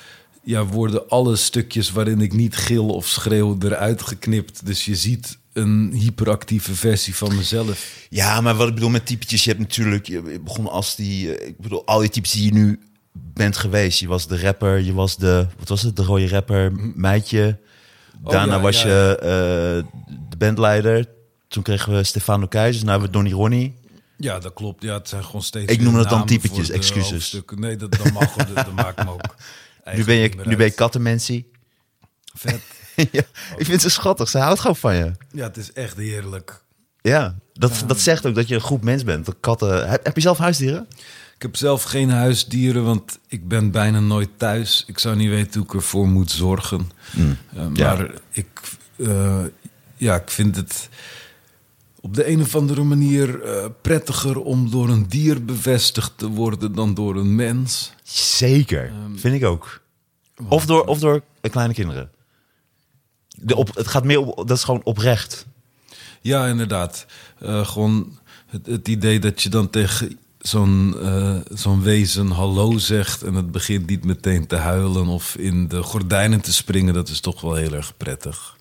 ja, worden alle stukjes waarin ik niet gil of schreeuw eruit geknipt. Dus je ziet een hyperactieve versie van mezelf. Ja, maar wat ik bedoel met typetjes, je hebt natuurlijk, je begon als die, eh, ik bedoel, al die types die je nu bent geweest. Je was de rapper, je was de, wat was het, de rode rapper, meidje. Daarna ja, was ja, je eh, de bandleider. Toen kregen we Stefano Keizers, nu hebben we Donny Ronnie. Ja, dat klopt. Ja, het zijn gewoon steeds. Ik noem het dan typetjes, excuses. hoofdstukken. Nee, dat, dat mag. Dat maakt me ook. Nu ben je, nu ben je kattenmensie. Vet. ja, ik vind ze schattig, ze houdt gewoon van je. Ja, het is echt heerlijk. Ja, dat, dat zegt ook dat je een goed mens bent. Dat katten, heb, heb je zelf huisdieren? Ik heb zelf geen huisdieren, want ik ben bijna nooit thuis. Ik zou niet weten hoe ik ervoor moet zorgen. Eh, ja. maar ik, eh, ja, ik vind het op de een of andere manier eh, prettiger om door een dier bevestigd te worden dan door een mens. Zeker, vind ik ook. Of door, of door kleine kinderen. De op, het gaat meer op, dat is gewoon oprecht. Ja, inderdaad. Eh, gewoon het, het idee dat je dan tegen zo'n eh, zo'n wezen hallo zegt en het begint niet meteen te huilen of in de gordijnen te springen, dat is toch wel heel erg prettig.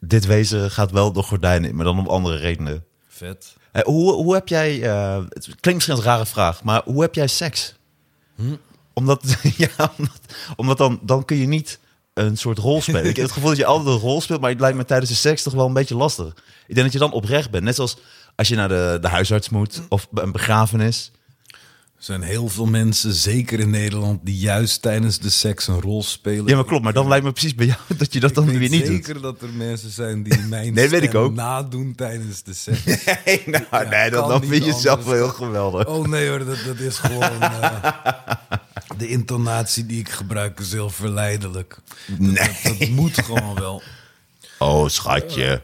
Dit wezen gaat wel door gordijnen in, maar dan om andere redenen. Vet. Hey, hoe, hoe heb jij, eh, het klinkt misschien als een rare vraag, maar hoe heb jij seks? Omdat, ja, omdat, omdat dan, dan kun je niet een soort rol spelen. Ik heb het gevoel dat je altijd een rol speelt, maar het lijkt me tijdens de seks toch wel een beetje lastig. Ik denk dat je dan oprecht bent. Net zoals als je naar de, de huisarts moet of een begrafenis. Er zijn heel veel mensen, zeker in Nederland, die juist tijdens de seks een rol spelen. Ja, maar klopt. Maar dan lijkt me precies bij jou dat je dat dan weer niet doet. zeker dat er mensen zijn die mijn Nee, weet ik stem ook. nadoen tijdens de seks. Nee, nou, Ja, nee dan, kan dan vind je jezelf wel heel geweldig. Oh nee hoor, dat, dat is gewoon... eh, de intonatie die ik gebruik is heel verleidelijk. Dat- Nee. Dat, dat moet gewoon wel. Oh, schatje.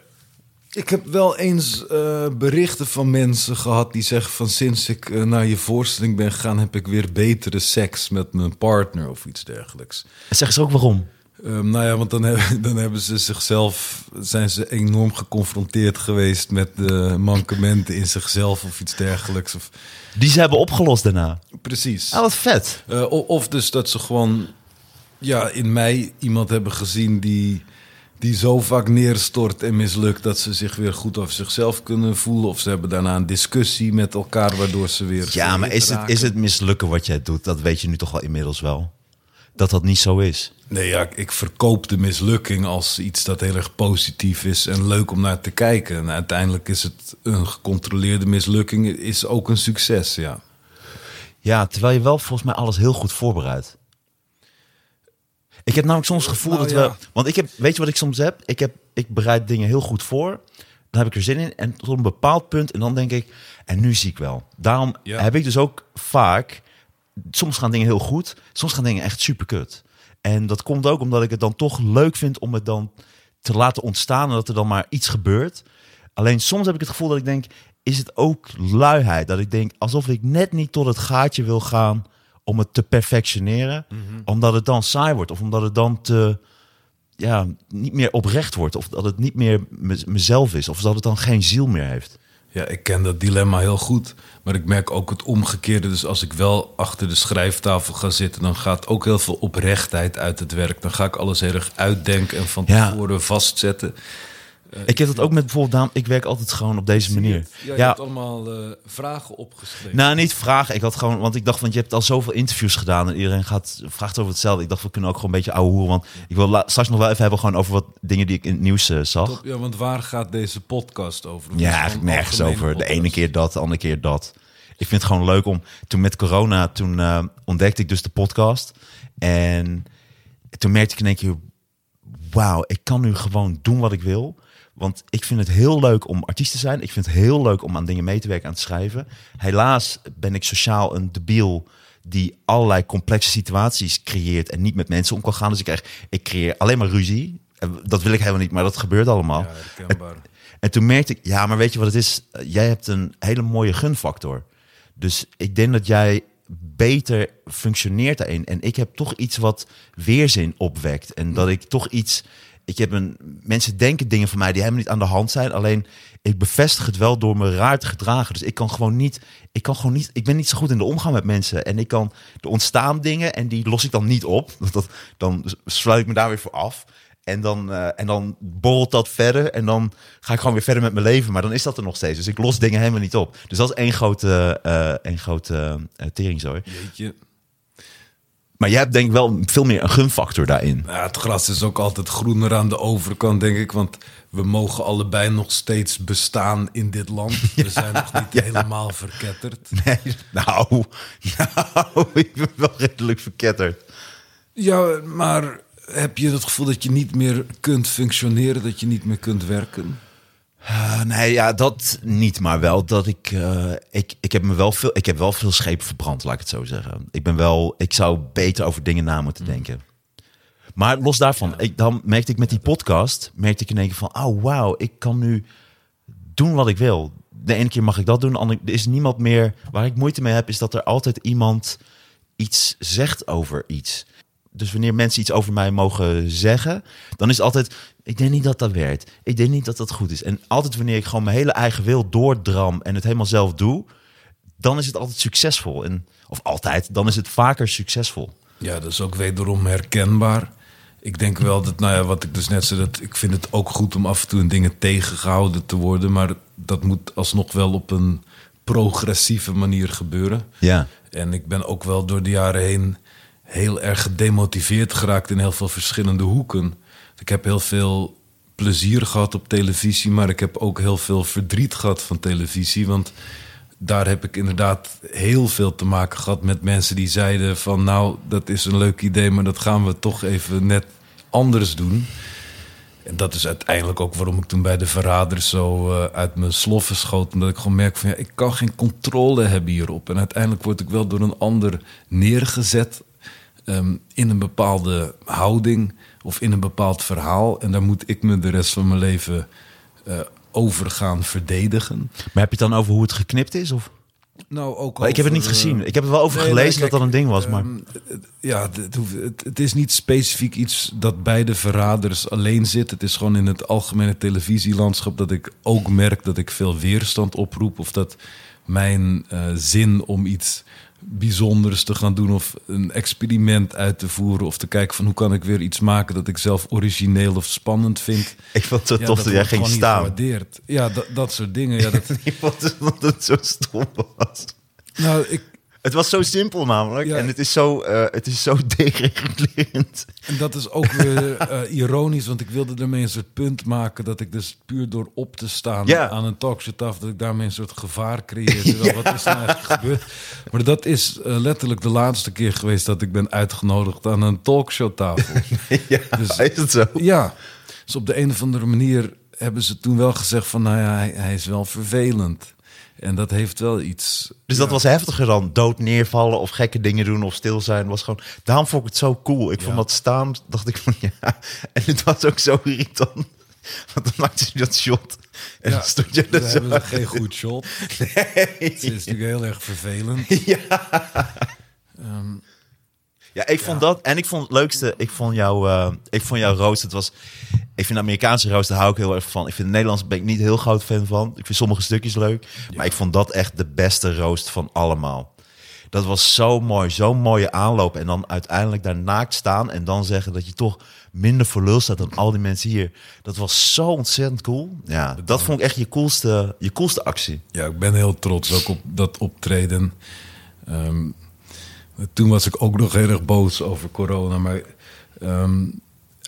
Ik heb wel eens eh, berichten van mensen gehad die zeggen van sinds ik eh, naar je voorstelling ben gegaan, heb ik weer betere seks met mijn partner of iets dergelijks. En zeg eens ook waarom. Ehm, nou ja, want dan, hebben- dan hebben ze zichzelf, zijn ze enorm geconfronteerd geweest met de mankementen in zichzelf of iets dergelijks. Of, Die ze hebben opgelost daarna. precies. Ah, wat vet. Eh, o- of dus dat ze gewoon ja, in mij iemand hebben gezien die, die zo vaak neerstort en mislukt dat ze zich weer goed over zichzelf kunnen voelen. Of ze hebben daarna een discussie met elkaar waardoor ze weer. Ja, maar is het, is het mislukken wat jij doet? Dat weet je nu toch wel inmiddels wel. Dat dat niet zo is. Nee, ja, ik verkoop de mislukking als iets dat heel erg positief is en leuk om naar te kijken. En uiteindelijk is het een gecontroleerde mislukking, is ook een succes, ja. Ja, terwijl je wel volgens mij alles heel goed voorbereidt. Ik heb namelijk soms het gevoel Nou dat ja. we... Want ik heb, weet je wat ik soms heb? Ik, heb? ik bereid dingen heel goed voor. Dan heb ik er zin in. En tot een bepaald punt. En dan denk ik, en nu zie ik wel. Daarom Ja. heb ik dus ook vaak... Soms gaan dingen heel goed. Soms gaan dingen echt super kut. En dat komt ook omdat ik het dan toch leuk vind om het dan te laten ontstaan en dat er dan maar iets gebeurt. Alleen soms heb ik het gevoel dat ik denk, is het ook luiheid? Dat ik denk, alsof ik net niet tot het gaatje wil gaan om het te perfectioneren, omdat het dan saai wordt of omdat het dan te, ja, niet meer oprecht wordt of dat het niet meer me- mezelf is of dat het dan geen ziel meer heeft. Ja, ik ken dat dilemma heel goed. Maar ik merk ook het omgekeerde. Dus als ik wel achter de schrijftafel ga zitten, dan gaat ook heel veel oprechtheid uit het werk. Dan ga ik alles heel erg uitdenken en van Ja. tevoren vastzetten. Ik heb dat ook met bijvoorbeeld, daarom, ik werk altijd gewoon op deze manier. Ja, je hebt allemaal eh, vragen opgeschreven. Nou, niet vragen. Ik had gewoon, want ik dacht, want je hebt al zoveel interviews gedaan en iedereen gaat, vraagt over hetzelfde. Ik dacht, we kunnen ook gewoon een beetje ouwe hoeren. Want ik wil straks nog wel even hebben gewoon over wat dingen die ik in het nieuws eh, zag. Top, ja, want waar gaat deze podcast over? Is Ja, eigenlijk nergens over. De ene keer dat, de andere keer dat. Ik vind het gewoon leuk om... Toen met corona, toen eh, ontdekte ik dus de podcast. En toen merkte ik in één keer... Wauw, ik kan nu gewoon doen wat ik wil. Want ik vind het heel leuk om artiest te zijn. Ik vind het heel leuk om aan dingen mee te werken, aan te schrijven. Helaas ben ik sociaal een debiel die allerlei complexe situaties creëert en niet met mensen om kan gaan. Dus ik, krijg, ik creëer alleen maar ruzie. En Dat wil ik helemaal niet, maar dat gebeurt allemaal. Ja, herkenbaar. En toen merkte ik, ja, maar weet je wat het is? Eh, Jij hebt een hele mooie gunfactor. Dus ik denk dat jij beter functioneert daarin. En ik heb toch iets wat weerzin opwekt. En dat ik toch iets. Ik heb een. Mensen denken dingen van mij die helemaal niet aan de hand zijn. Alleen ik bevestig het wel door me raar te gedragen. Dus ik kan gewoon niet. Ik kan gewoon niet. Ik ben niet zo goed in de omgang met mensen. En ik kan. Er ontstaan dingen en die los ik dan niet op. Dat, dan sluit ik me daar weer voor af. En dan, eh, en dan borrelt dat verder. En dan ga ik gewoon weer verder met mijn leven. Maar dan is dat er nog steeds. Dus ik los dingen helemaal niet op. Dus dat is één grote, eh één grote uh, teringzooi. Jeetje. Maar jij hebt denk ik wel veel meer een gunfactor daarin. Ja, het gras is ook altijd groener aan de overkant, denk ik. Want we mogen allebei nog steeds bestaan in dit land. We zijn nog niet helemaal verketterd. Nee, nou, nou, ik ben wel redelijk verketterd. Ja, maar heb je het gevoel dat je niet meer kunt functioneren, dat je niet meer kunt werken? Uh, nee, ja, dat niet, maar wel dat ik, uh, ik, ik heb me wel veel, ik heb wel veel schepen verbrand, laat ik het zo zeggen. Ik ben wel, ik zou beter over dingen na moeten denken. Maar los daarvan, ja. ik, dan merkte ik met die podcast, merkte ik in één keer van, oh wauw, ik kan nu doen wat ik wil. De ene keer mag ik dat doen, de andere, er is niemand meer. Waar ik moeite mee heb, is dat er altijd iemand iets zegt over iets. Dus wanneer mensen iets over mij mogen zeggen, dan is het altijd, ik denk niet dat dat werkt. Ik denk niet dat dat goed is. En altijd wanneer ik gewoon mijn hele eigen wil doordram en het helemaal zelf doe, dan is het altijd succesvol. En, of altijd, dan is het vaker succesvol. Ja, dat is ook wederom herkenbaar. Ik denk wel dat, nou ja, wat ik dus net zei, dat ik vind het ook goed om af en toe in dingen tegengehouden te worden, maar dat moet alsnog wel op een progressieve manier gebeuren. Ja. En ik ben ook wel door de jaren heen heel erg gedemotiveerd geraakt in heel veel verschillende hoeken. Ik heb heel veel plezier gehad op televisie, maar ik heb ook heel veel verdriet gehad van televisie. Want daar heb ik inderdaad heel veel te maken gehad met mensen die zeiden van nou, dat is een leuk idee, maar dat gaan we toch even net anders doen. En dat is uiteindelijk ook waarom ik toen bij de verraders zo uh, uit mijn sloffen schoot. Omdat ik gewoon merk van ja, ik kan geen controle hebben hierop. En uiteindelijk word ik wel door een ander neergezet um, in een bepaalde houding of in een bepaald verhaal. En daar moet ik me de rest van mijn leven uh, over gaan verdedigen. Maar heb je het dan over hoe het geknipt is? Of? Nou, ook over, ik heb het niet gezien. Ik heb er wel over nee, gelezen nee, kijk, dat dat een ding was. Maar... Um, ja, het, het, het, is niet specifiek iets dat bij de verraders alleen zit. Het is gewoon in het algemene televisielandschap dat ik ook merk dat ik veel weerstand oproep. Of dat mijn uh, zin om iets bijzonders te gaan doen of een experiment uit te voeren of te kijken van hoe kan ik weer iets maken dat ik zelf origineel of spannend vind. Ik vond het zo ja, tof dat, dat jij ging staan. Ja, dat, dat soort dingen. Ja, dat... ik vond het, dat het zo stom was. Nou, ik, het was zo simpel namelijk. Ja. En het is zo, uh, het is zo deregulerend. En dat is ook weer uh, ironisch, want ik wilde ermee een soort punt maken dat ik dus puur door op te staan ja. aan een talkshow tafel, dat ik daarmee een soort gevaar creëerde. ja. Wat is nou eigenlijk gebeurd? Maar dat is uh, letterlijk de laatste keer geweest dat ik ben uitgenodigd aan een talkshow tafel. ja, dus, is het zo? Ja. Dus op de een of andere manier hebben ze toen wel gezegd van, nou ja, hij, hij is wel vervelend. En dat heeft wel iets. Dus dat was heftiger dan dood neervallen of gekke dingen doen of stil zijn. Was gewoon, daarom vond ik het zo cool. Ik vond Ja. dat staan, dacht ik van ja. En het was ook zo irritant. Want dan maakte ze dat shot. En dan stond je er zo. geen goed shot. Het is natuurlijk heel erg vervelend. Ja, ik vond dat. En ik vond het leukste. Ik vond jouw, eh, ik vond jouw roost. Het was. Ik vind de Amerikaanse roost, daar hou ik heel erg van. Ik vind de Nederlandse ben ik niet heel groot fan van. Ik vind sommige stukjes leuk. Maar ik vond dat echt de beste roost van allemaal. Dat was zo mooi. Zo'n mooie aanloop. En dan uiteindelijk daar naakt staan. En dan zeggen dat je toch minder voor lul staat dan al die mensen hier. Dat was zo ontzettend cool. Ja, dat vond ik echt je coolste, je coolste actie. Ja, ik ben heel trots ook op dat optreden. Ehm, toen was ik ook nog heel erg boos over corona. Maar ehm,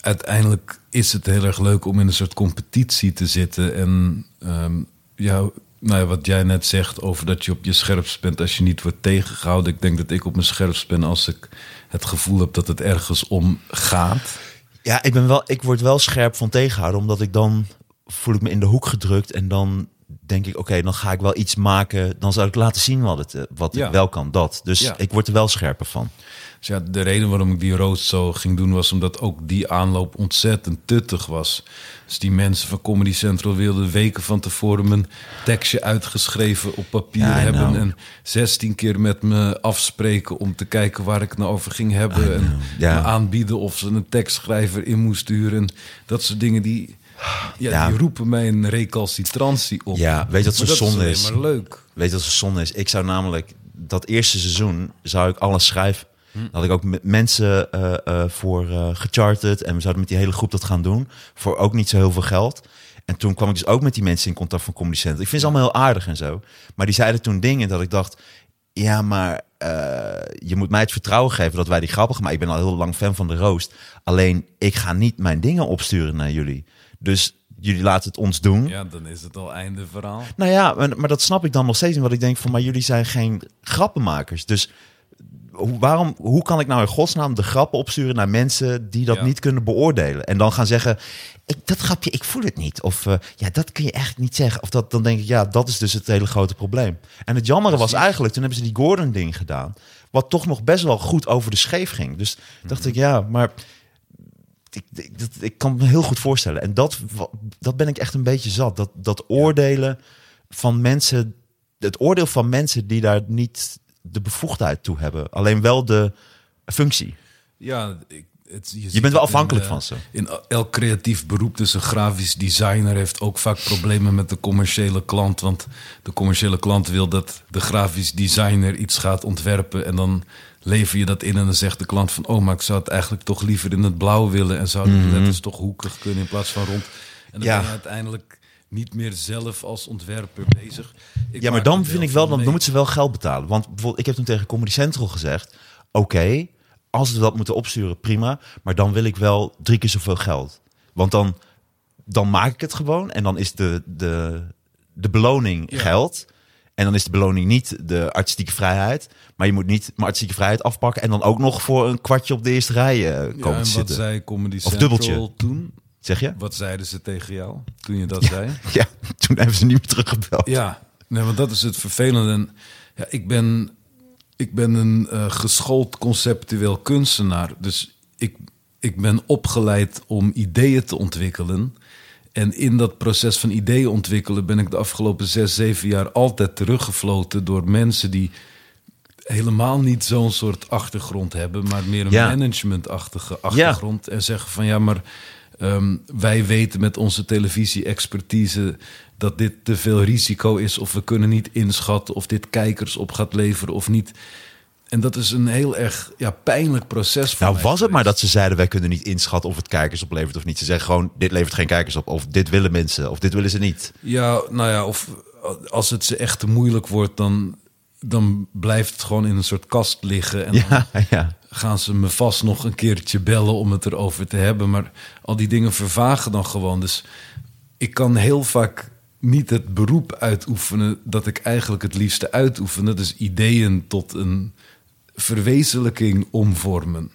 uiteindelijk is het heel erg leuk om in een soort competitie te zitten. En ehm, ja, nou ja, wat jij net zegt over dat je op je scherpst bent als je niet wordt tegengehouden. Ik denk dat ik op mijn scherpst ben als ik het gevoel heb dat het ergens om gaat. Ja, ik, ben wel, ik word wel scherp van tegenhouden, omdat ik dan voel ik me in de hoek gedrukt en dan denk ik, oké, dan ga ik wel iets maken. Dan zal ik laten zien wat, het, eh, wat Ja. ik wel kan, dat. Dus Ja. ik word er wel scherper van. Dus ja, de reden waarom ik die roast zo ging doen was omdat ook die aanloop ontzettend tuttig was. Dus die mensen van Comedy Central wilden weken van tevoren mijn tekstje uitgeschreven op papier Ja, hebben. know. En 16 keer met me afspreken om te kijken waar ik het nou over ging hebben. En me aanbieden of ze een tekstschrijver in moest sturen. Dat soort dingen die, ja, Ja. die roepen mij een recalcitrantie op. Ja, weet Maar zo zonde is? maar leuk. Weet wat zo zonde is? Ik zou namelijk dat eerste seizoen zou ik alles schrijven. Hm. Had ik ook met mensen eh, eh, voor eh gecharterd en we zouden met die hele groep dat gaan doen voor ook niet zo heel veel geld. En toen kwam ik dus ook met die mensen in contact van Comedy Center. Ik vind ze allemaal heel aardig en zo. Maar die zeiden toen dingen dat ik dacht, ja, maar je moet mij het vertrouwen geven dat wij die grappig Maar ik ben al heel lang fan van de roost. Alleen ik ga niet mijn dingen opsturen naar jullie. Dus jullie laten het ons doen. Ja, dan is het al einde verhaal. Nou ja, maar, maar dat snap ik dan nog steeds niet. Want ik denk van, maar jullie zijn geen grappenmakers. Dus hoe, waarom, hoe kan ik nou in godsnaam de grappen opsturen naar mensen die dat Ja. niet kunnen beoordelen? En dan gaan zeggen, ik, dat grapje, ik voel het niet. Of eh, ja, dat kun je echt niet zeggen. Of dat, dan denk ik, ja, dat is dus het hele grote probleem. En het jammere was eigenlijk, toen hebben ze die Gordon-ding gedaan. Wat toch nog best wel goed over de scheef ging. Dus dacht ik, ja, maar ik, ik, ik kan me heel goed voorstellen. En dat, dat ben ik echt een beetje zat. Dat, dat oordelen van mensen, het oordeel van mensen die daar niet de bevoegdheid toe hebben. Alleen wel de functie. Ja, ik, het, je, bent wel in, afhankelijk eh, van ze. In elk creatief beroep, dus een grafisch designer heeft ook vaak problemen met de commerciële klant. Want de commerciële klant wil dat de grafisch designer iets gaat ontwerpen. En dan lever je dat in en dan zegt de klant van... oh, maar ik zou het eigenlijk toch liever in het blauw willen... en zou het net eens toch hoekig kunnen in plaats van rond. En dan. Ja. ben je uiteindelijk niet meer zelf als ontwerper bezig. Ik Ja, maar dan vind ik wel, dan mee. moeten ze wel geld betalen. Want bijvoorbeeld, ik heb toen tegen Comedy Central gezegd... oké, als we dat moeten opsturen, prima. Maar dan wil ik wel drie keer zoveel geld. Want dan, dan maak ik het gewoon. En dan is de, de, de beloning Ja. geld. En dan is de beloning niet de artistieke vrijheid. Maar je moet niet mijn artistieke vrijheid afpakken... en dan ook nog voor een kwartje op de eerste rij eh, komen Ja, te en wat zitten. zei Comedy Of dubbeltje. toen? Zeg je? Wat zeiden ze tegen jou toen je dat zei? Ja, toen hebben ze niet meer teruggebeld. Ja, nee, want dat is het vervelende. En, ja, ik, ben, ik ben een eh, geschoold conceptueel kunstenaar. Dus ik, ik ben opgeleid om ideeën te ontwikkelen. En in dat proces van ideeën ontwikkelen ben ik de afgelopen zes, zeven jaar altijd teruggefloten door mensen die helemaal niet zo'n soort achtergrond hebben, maar meer een Ja. managementachtige achtergrond. En zeggen van ja, maar ehm, wij weten met onze televisie-expertise dat dit te veel risico is, of we kunnen niet inschatten of dit kijkers op gaat leveren of niet. En dat is een heel erg ja, pijnlijk proces voor Nou was het maar dat ze zeiden... wij kunnen niet inschatten of het kijkers oplevert of niet. Ze zeggen gewoon, dit levert geen kijkers op. Of dit willen mensen, of dit willen ze niet. Ja, nou ja, of als het ze echt te moeilijk wordt, dan, dan blijft het gewoon in een soort kast liggen. En dan ja. gaan ze me vast nog een keertje bellen om het erover te hebben. Maar al die dingen vervagen dan gewoon. Dus ik kan heel vaak niet het beroep uitoefenen dat ik eigenlijk het liefste uitoefen. Dat is ideeën tot een verwezenlijking omvormen.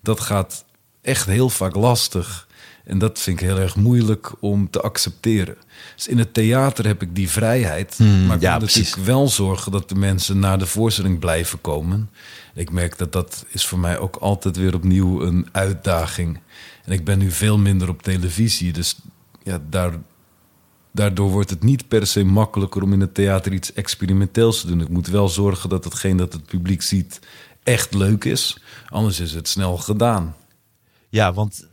Dat gaat echt heel vaak lastig. En dat vind ik heel erg moeilijk om te accepteren. Dus in het theater heb ik die vrijheid. maar ik ja, moet precies. natuurlijk wel zorgen dat de mensen naar de voorstelling blijven komen. Ik merk dat dat is voor mij ook altijd weer opnieuw een uitdaging. En ik ben nu veel minder op televisie. Dus ja, daar, daardoor wordt het niet per se makkelijker om in het theater iets experimenteels te doen. Ik moet wel zorgen dat hetgeen dat het publiek ziet echt leuk is. Anders is het snel gedaan. Ja, want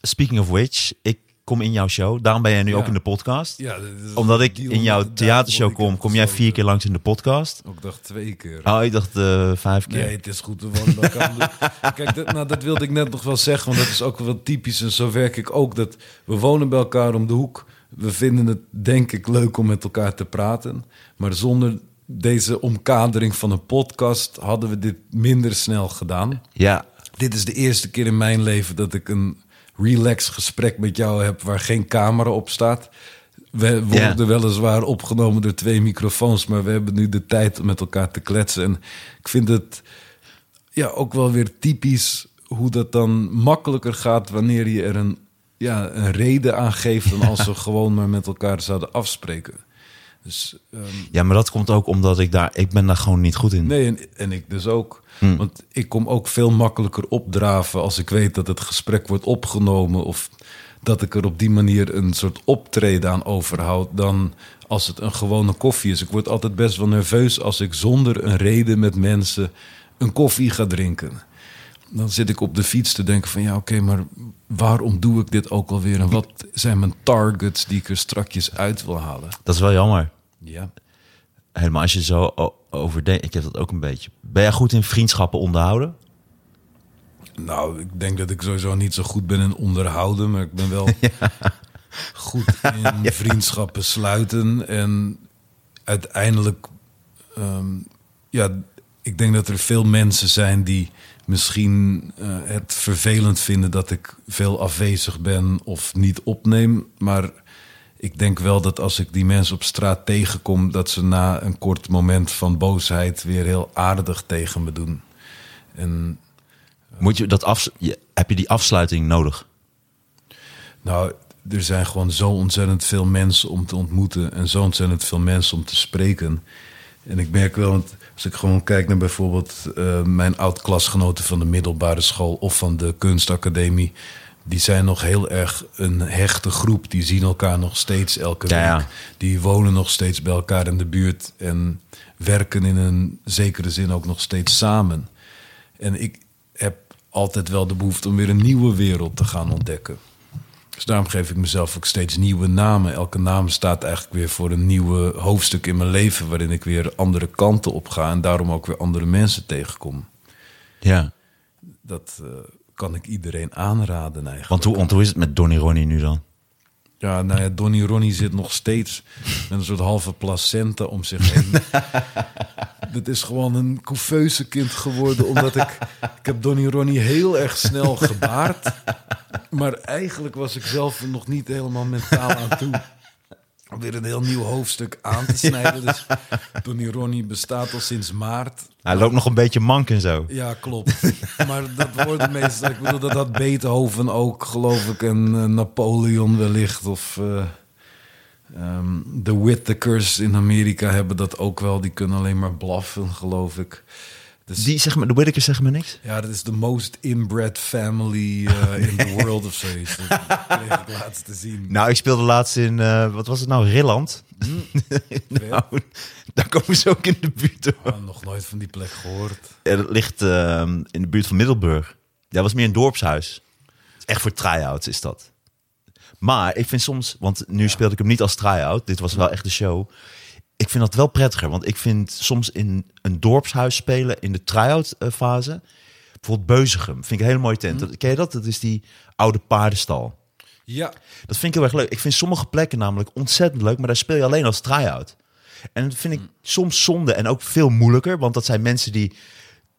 speaking of which, ik kom in jouw show. Daarom ben jij nu Ja. ook in de podcast. Ja, Omdat ik in jouw theatershow kom, kom jij vier keer langs in de podcast. Ik dacht twee keer. Oh, ik dacht eh, vijf keer. Nee, het is goed. De- Kijk, dat, nou, dat wilde ik net nog wel zeggen, want dat is ook wel typisch. En zo werk ik ook. Dat we wonen bij elkaar om de hoek. We vinden het, denk ik, leuk om met elkaar te praten. Maar zonder deze omkadering van een podcast hadden we dit minder snel gedaan. Ja, Dit is de eerste keer in mijn leven dat ik een relax gesprek met jou heb waar geen camera op staat. We worden weliswaar opgenomen door twee microfoons, maar we hebben nu de tijd om met elkaar te kletsen. En ik vind het ja, ook wel weer typisch hoe dat dan makkelijker gaat wanneer je er een, ja, een reden aan geeft dan als we gewoon maar met elkaar zouden afspreken. Dus ehm, ja, maar dat komt ook omdat ik daar, ik ben daar gewoon niet goed in. Nee, en, en ik dus ook. Want ik kom ook veel makkelijker opdraven als ik weet dat het gesprek wordt opgenomen of dat ik er op die manier een soort optreden aan overhoud dan als het een gewone koffie is. Ik word altijd best wel nerveus als ik zonder een reden met mensen een koffie ga drinken. Dan zit ik op de fiets te denken van ja, oké, maar waarom doe ik dit ook alweer? En wat zijn mijn targets die ik er strakjes uit wil halen? Dat is wel jammer. Ja. Helemaal als je zo over denkt. Ik heb dat ook een beetje. Ben jij goed in vriendschappen onderhouden? Nou, ik denk dat ik sowieso niet zo goed ben in onderhouden, maar ik ben wel goed in vriendschappen sluiten. En uiteindelijk, ehm, ja, ik denk dat er veel mensen zijn die misschien eh, het vervelend vinden dat ik veel afwezig ben of niet opneem. Maar ik denk wel dat als ik die mensen op straat tegenkom, dat ze na een kort moment van boosheid weer heel aardig tegen me doen. En Moet je dat af, heb je die afsluiting nodig? Nou, er zijn gewoon zo ontzettend veel mensen om te ontmoeten en zo ontzettend veel mensen om te spreken. En ik merk wel, want als ik gewoon kijk naar bijvoorbeeld eh, mijn oud-klasgenoten van de middelbare school of van de kunstacademie, die zijn nog heel erg een hechte groep. Die zien elkaar nog steeds elke Ja, week. ja. Die wonen nog steeds bij elkaar in de buurt en werken in een zekere zin ook nog steeds samen. En ik heb altijd wel de behoefte om weer een nieuwe wereld te gaan ontdekken. Dus daarom geef ik mezelf ook steeds nieuwe namen. Elke naam staat eigenlijk weer voor een nieuwe hoofdstuk in mijn leven... waarin ik weer andere kanten op ga... en daarom ook weer andere mensen tegenkom. Ja. Dat eh, kan ik iedereen aanraden eigenlijk. Want hoe, want hoe is het met Donny Ronnie nu dan? Ja, nou ja, Donny Ronnie zit nog steeds met een soort halve placenta om zich heen. Dit is gewoon een couveuse kind geworden, omdat ik... Ik heb Donny Ronnie heel erg snel gebaard. Maar eigenlijk was ik zelf nog niet helemaal mentaal aan toe. Om weer een heel nieuw hoofdstuk aan te snijden. Dus Donny Ronnie bestaat al sinds maart. Hij loopt nog een beetje mank en zo. Ja, klopt. Maar dat wordt meestal... Ik bedoel, dat Beethoven ook, geloof ik. En eh, Napoleon wellicht. Of eh, ehm, de Whittakers in Amerika hebben dat ook wel. Die kunnen alleen maar blaffen, geloof ik. Dus, Die, zeg maar, de Whittakers zeggen me niks. ja, dat is de most inbred family eh, in the world of zoiets. Dat kreeg ik laatst te zien. Nou, ik speelde laatst in, eh, wat was het nou, Rilland. nou, daar komen ze ook in de buurt. hoor. Ah, nog nooit van die plek gehoord. Ja, dat ligt ehm, in de buurt van Middelburg. Dat was meer een dorpshuis. Echt voor try-outs is dat. Maar ik vind soms, want nu speelde ik hem niet als try-out. Dit was wel echt de show. Ik vind dat wel prettiger, want ik vind soms in een dorpshuis spelen in de try-out eh, fase. Bijvoorbeeld Beuzegem, vind ik een hele mooie tent. Dat- Ken je dat? Dat is die oude paardenstal. Ja, Dat vind ik heel erg leuk. Ik vind sommige plekken namelijk ontzettend leuk, maar daar speel je alleen als try-out. En dat vind ik soms zonde en ook veel moeilijker, want dat zijn mensen die,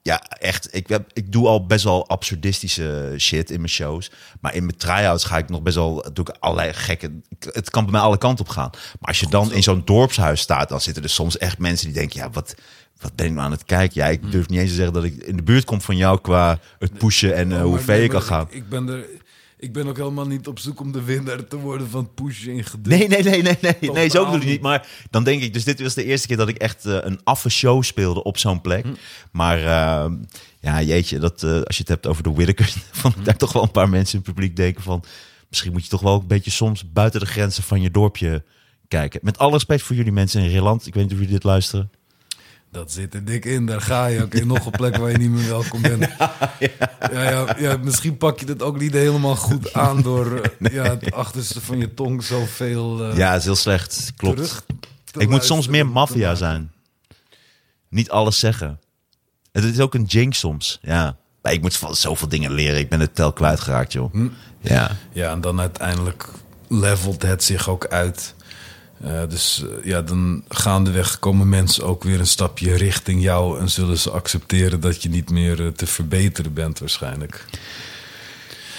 ja, echt, ik, heb, ik doe al best wel absurdistische shit in mijn shows, maar in mijn try-outs ga ik nog best wel, doe ik allerlei gekke, het kan bij mij alle kanten op gaan. Maar als je dan in zo'n dorpshuis staat, dan zitten er soms echt mensen die denken, ja, wat, wat ben ik nou aan het kijken? Ja, ik durf niet eens te zeggen dat ik in de buurt kom van jou qua het pushen en Oh, hoe ver je kan gaan. Ik, ik ben er. Ik ben ook helemaal niet op zoek om de winnaar te worden van pushen in gedicht. Nee, nee, nee, nee, nee, nee zo bedoel ik niet. Maar dan denk ik, dus dit was de eerste keer dat ik echt eh, een affe show speelde op zo'n plek. Hm. Maar eh, ja, jeetje, dat, eh, als je het hebt over de Whitakers, van Hm. daar toch wel een paar mensen in het publiek denken van, misschien moet je toch wel een beetje soms buiten de grenzen van je dorpje kijken. Met alle respect voor jullie mensen in Rilland. Ik weet niet of jullie dit luisteren. Dat zit er dik in. Daar ga je ook in nog een plek waar je niet meer welkom bent. Ja, ja, ja, misschien pak je het ook niet helemaal goed aan door eh, ja, het achterste van je tong zoveel uh, Ja, is heel slecht. Klopt. Ik moet soms meer maffia zijn. Niet alles zeggen. Het is ook een jinx soms. Ja. Maar ik moet van zoveel dingen leren. Ik ben het tel kwijtgeraakt, joh. Hm. Ja. Ja, en dan uiteindelijk levelt het zich ook uit. Eh, dus eh, ja, dan gaandeweg komen mensen ook weer een stapje richting jou en zullen ze accepteren dat je niet meer eh, te verbeteren bent waarschijnlijk.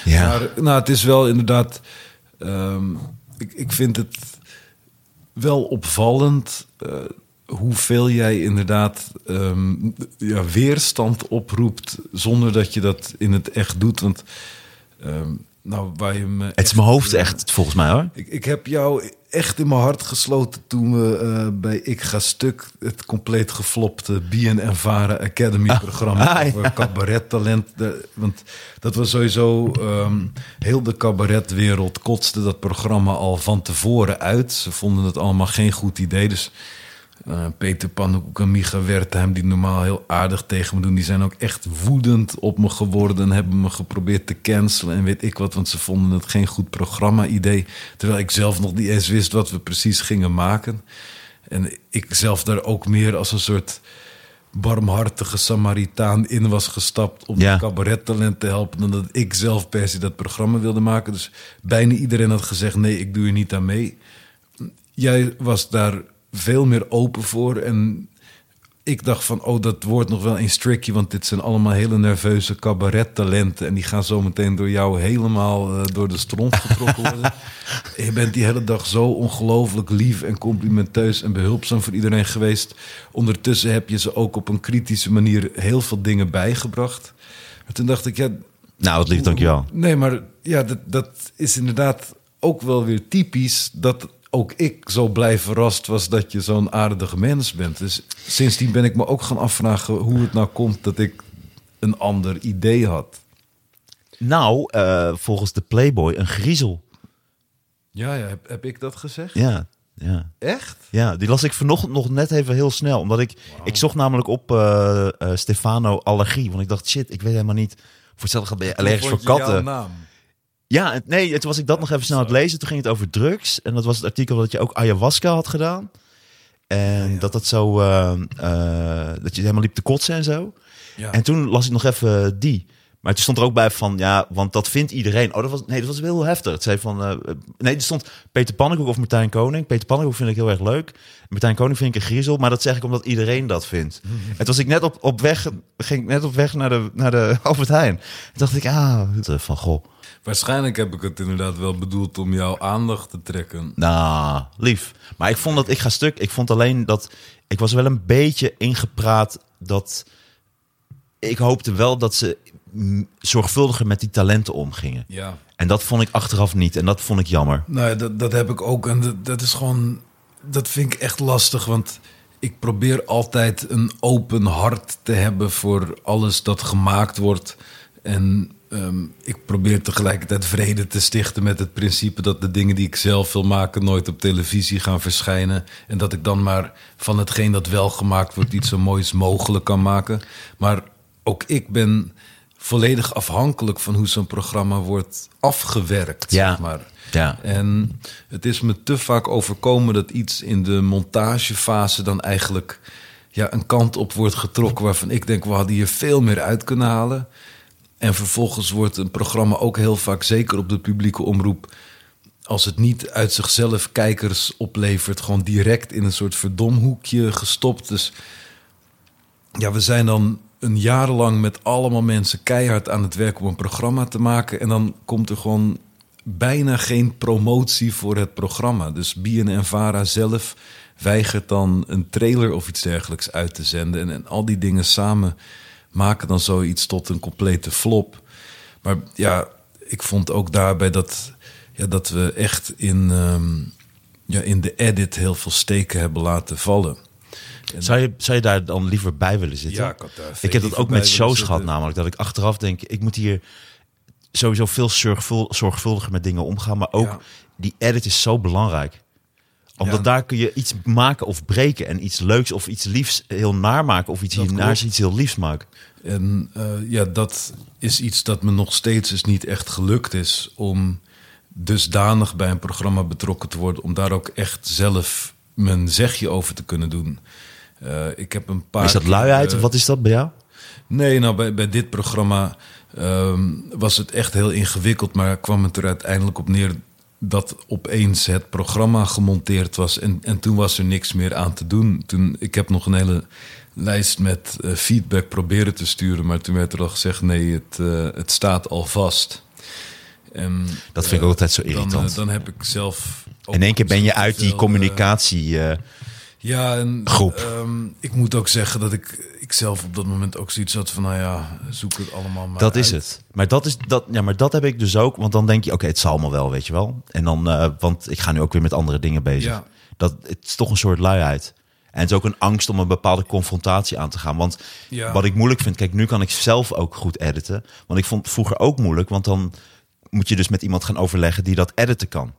Ja. Maar nou, het is wel inderdaad. ehm, ik, ik vind het wel opvallend hoeveel jij inderdaad ehm, ja, weerstand oproept zonder dat je dat in het echt doet. Want ehm, nou, waar je me het is mijn hoofd echt, volgens mij hoor. ik, ik heb jou echt in mijn hart gesloten toen we eh, bij Ik Ga Stuk... het compleet geflopte BN Vara Academy programma... ah, ja. over cabarettalent. De- want dat was sowieso... ehm, heel de cabaretwereld kotste dat programma al van tevoren uit. Ze vonden het allemaal geen goed idee. Dus eh, Peter Pannenkoek en Micha Wertheim... die normaal heel aardig tegen me doen... die zijn ook echt woedend op me geworden... en hebben me geprobeerd te cancelen en weet ik wat... want ze vonden het geen goed programma-idee... terwijl ik zelf nog niet eens wist wat we precies gingen maken. En ik zelf daar ook meer als een soort barmhartige Samaritaan in was gestapt... om Ja. het cabarettalent te helpen... dan dat ik zelf per se dat programma wilde maken. Dus bijna iedereen had gezegd... nee, ik doe er niet aan mee jij was daar veel meer open voor. En ik dacht van, oh, dat wordt nog wel eens tricky... want dit zijn allemaal hele nerveuze cabarettalenten... en die gaan zo meteen door jou helemaal eh, door de stront getrokken worden. En je bent die hele dag zo ongelooflijk lief en complimenteus... en behulpzaam voor iedereen geweest. Ondertussen heb je ze ook op een kritische manier... heel veel dingen bijgebracht. Maar toen dacht ik, ja, Nou, wat lief, dankjewel. Nee, maar ja, dat, dat is inderdaad ook wel weer typisch dat ook ik zo blij verrast was dat je zo'n aardige mens bent. Dus sindsdien ben ik me ook gaan afvragen hoe het nou komt dat ik een ander idee had. Nou, eh, volgens de Playboy een griezel. Ja, ja heb, heb ik dat gezegd? Ja, ja. Echt? Ja, die las ik vanochtend nog net even heel snel. Omdat ik, ik zocht namelijk op eh, eh, Stefano allergie. Want ik dacht, shit, ik weet helemaal niet. Voor hetzelfde ben je allergisch voor katten. naam? Ja, nee, toen was ik dat nog even snel aan het lezen. Toen ging het over drugs. En dat was het artikel dat je ook ayahuasca had gedaan. En dat dat zo, eh, eh, dat je helemaal liep te kotsen en zo. Ja. En toen las ik nog even die. Maar toen stond er ook bij van, ja, want dat vindt iedereen. Oh, dat was, nee, dat was wel heel heftig. Het zei van, eh, nee, er stond Peter Pannenkoek of Martijn Koning. Peter Pannenkoek vind ik heel erg leuk. Martijn Koning vind ik een griezel, maar dat zeg ik omdat iedereen dat vindt. En toen was ik net op, op weg, ging ik net op weg naar de, naar de Albert Heijn. Toen dacht ik, ah, van goh. Waarschijnlijk heb ik het inderdaad wel bedoeld om jouw aandacht te trekken. Nou, lief. Maar ik vond dat ik ga stuk. Ik vond alleen dat ik was wel een beetje ingepraat dat ik hoopte wel dat ze zorgvuldiger met die talenten omgingen. Ja. En dat vond ik achteraf niet. En dat vond ik jammer. Nou, ja, dat, dat heb ik ook. En dat, dat is gewoon. Dat vind ik echt lastig. Want ik probeer altijd een open hart te hebben voor alles dat gemaakt wordt. En ehm, ik probeer tegelijkertijd vrede te stichten met het principe dat de dingen die ik zelf wil maken nooit op televisie gaan verschijnen. En dat ik dan maar van hetgeen dat wel gemaakt wordt iets zo moois mogelijk kan maken. Maar ook ik ben volledig afhankelijk van hoe zo'n programma wordt afgewerkt. Ja. Zeg maar. Ja. En het is me te vaak overkomen dat iets in de montagefase dan eigenlijk ja, een kant op wordt getrokken waarvan ik denk, we hadden hier veel meer uit kunnen halen. En vervolgens wordt een programma ook heel vaak, zeker op de publieke omroep, als het niet uit zichzelf kijkers oplevert, gewoon direct in een soort verdomhoekje gestopt. Dus ja, we zijn dan een jaar lang met allemaal mensen keihard aan het werk om een programma te maken. En dan komt er gewoon bijna geen promotie voor het programma. Dus Bien en Vara zelf weigert dan een trailer of iets dergelijks uit te zenden. En, en al die dingen samen maken dan zoiets tot een complete flop. Maar ja, ik vond ook daarbij dat, ja, dat we echt in, ehm, ja, in de edit heel veel steken hebben laten vallen. Zou je, zou je daar dan liever bij willen zitten? Ja, ik had daar ik heb dat ook met shows gehad namelijk. Dat ik achteraf denk, ik moet hier sowieso veel zorgvul, zorgvuldiger met dingen omgaan. Maar ook Ja. die edit is zo belangrijk. Omdat Ja. daar kun je iets maken of breken. En iets leuks of iets liefs heel naar maken. Of iets Dat heel naars klopt. iets heel liefs maken. En eh, ja, dat is iets dat me nog steeds dus niet echt gelukt is om dusdanig bij een programma betrokken te worden, om daar ook echt zelf mijn zegje over te kunnen doen. Eh, ik heb een paar. is dat luiheid of wat is dat bij jou? Nee, nou bij, bij dit programma ehm, was het echt heel ingewikkeld, maar kwam het er uiteindelijk op neer dat opeens het programma gemonteerd was en, en toen was er niks meer aan te doen. Toen, ik heb nog een hele lijst met eh, feedback proberen te sturen, maar toen werd er al gezegd nee, het, eh, het staat al vast. En, Dat vind ik eh, altijd zo dan, irritant. eh, Dan, heb ik zelf... In één keer ben je uit die eh, communicatie. Ja, en groep. ehm, ik moet ook zeggen dat ik, ik zelf op dat moment ook zoiets had van, nou ja, zoek het allemaal maar dat is het. Maar dat, is, dat, ja, maar dat heb ik dus ook. Want dan denk je, oké, het zal allemaal wel, weet je wel. En dan, eh, want ik ga nu ook weer met andere dingen bezig. Ja. Dat, het is toch een soort luiheid. En het is ook een angst om een bepaalde confrontatie aan te gaan. Want Ja. wat ik moeilijk vind, kijk, nu kan ik zelf ook goed editen. Want ik vond het vroeger ook moeilijk, want dan moet je dus met iemand gaan overleggen die dat editen kan.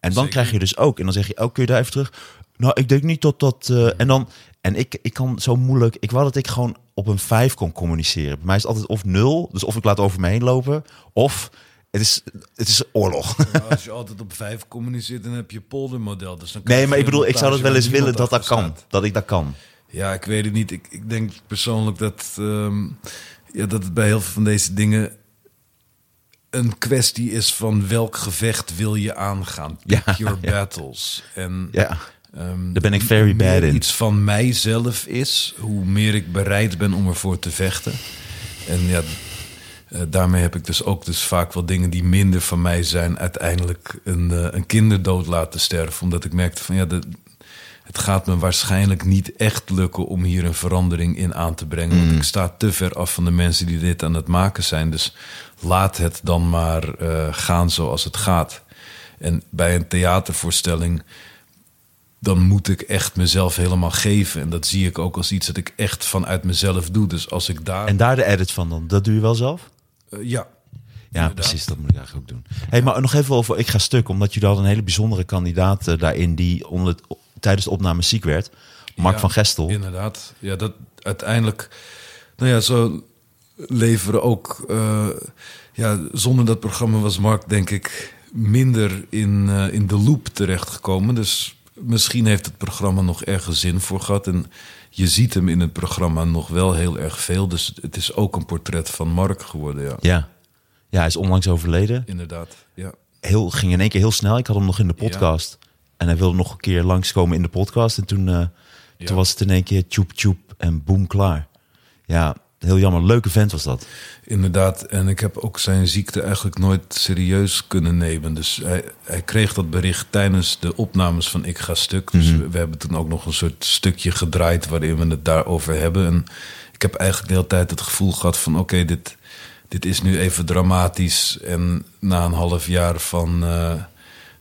En dan Zeker. krijg je dus ook, en dan zeg je, oh, kun je daar even terug? Nou, ik denk niet dat dat. eh, en dan, en ik, ik kan zo moeilijk. Ik wou dat ik gewoon op een vijf kon communiceren. Bij mij is het altijd of nul, dus of ik laat over me heen lopen, of het is, het is oorlog. Als je altijd op vijf communiceert, dan heb je poldermodel. Dus dan krijg Nee, maar ik bedoel, ik zou dat wel eens willen dat dat kan. Dat ik dat kan. Ja, ik weet het niet. Ik, ik denk persoonlijk dat, ehm, ja, dat het bij heel veel van deze dingen een kwestie is van welk gevecht wil je aangaan. Pick Ja, your ja. battles. En Ja. Ehm, Daar ben ik very bad in. iets van mijzelf is, hoe meer ik bereid ben om ervoor te vechten. En ja, eh, daarmee heb ik dus ook dus vaak wel dingen die minder van mij zijn, uiteindelijk een, eh, een kinderdood laten sterven. Omdat ik merkte van ja, de, het gaat me waarschijnlijk niet echt lukken om hier een verandering in aan te brengen. Want ik sta te ver af van de mensen die dit aan het maken zijn. Dus laat het dan maar eh, gaan zoals het gaat. En bij een theatervoorstelling dan moet ik echt mezelf helemaal geven. En dat zie ik ook als iets dat ik echt vanuit mezelf doe. Dus als ik daar... En daar de edit van dan, dat doe je wel zelf? Eh, ja. Ja, Inderdaad. precies, dat moet ik eigenlijk ook doen. Hey, maar nog even over Ik Ga Stuk, omdat jullie hadden een hele bijzondere kandidaat eh, daarin die onder het, tijdens de opname ziek werd. Mark Ja, van Gestel. Inderdaad. Ja, dat uiteindelijk... Nou ja, zo leveren ook... eh, ja, zonder dat programma was Mark, denk ik, minder in, in de loop terechtgekomen. Dus misschien heeft het programma nog ergens zin voor gehad. En je ziet hem in het programma nog wel heel erg veel. Dus het is ook een portret van Mark geworden, ja. Ja. ja, hij is onlangs overleden. Inderdaad, ja. Heel, ging in één keer heel snel. Ik had hem nog in de podcast. En hij wilde nog een keer langskomen in de podcast. En toen, eh, Ja. toen was het in één keer tjoep tjoep en boem klaar. Ja, heel jammer. Leuke vent was dat. Inderdaad, en ik heb ook zijn ziekte eigenlijk nooit serieus kunnen nemen. Dus hij, hij kreeg dat bericht tijdens de opnames van Ik Ga Stuk. Dus we, we hebben toen ook nog een soort stukje gedraaid waarin we het daarover hebben. En ik heb eigenlijk de hele tijd het gevoel gehad van oké, dit, dit is nu even dramatisch. En na een half jaar van eh,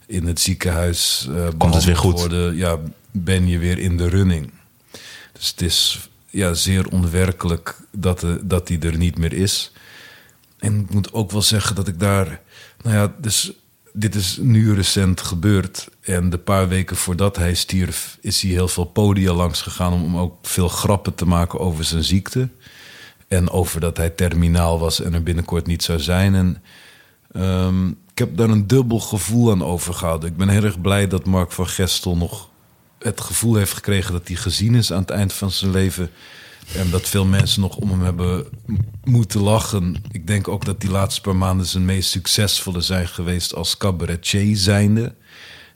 in het ziekenhuis eh Komt het weer goed. worden, ja, ben je weer in de running. Dus het is ja, zeer onwerkelijk dat, de, dat die er niet meer is. En ik moet ook wel zeggen dat ik daar... Nou ja, dus dit is nu recent gebeurd. En de paar weken voordat hij stierf... is hij heel veel podia langs gegaan... om, om ook veel grappen te maken over zijn ziekte. En over dat hij terminaal was en er binnenkort niet zou zijn. En ehm, ik heb daar een dubbel gevoel aan overgehouden. Ik ben heel erg blij dat Mark van Gestel nog het gevoel heeft gekregen dat hij gezien is aan het eind van zijn leven. En dat veel mensen nog om hem hebben moeten lachen. Ik denk ook dat die laatste paar maanden zijn meest succesvolle zijn geweest als cabaretier zijnde.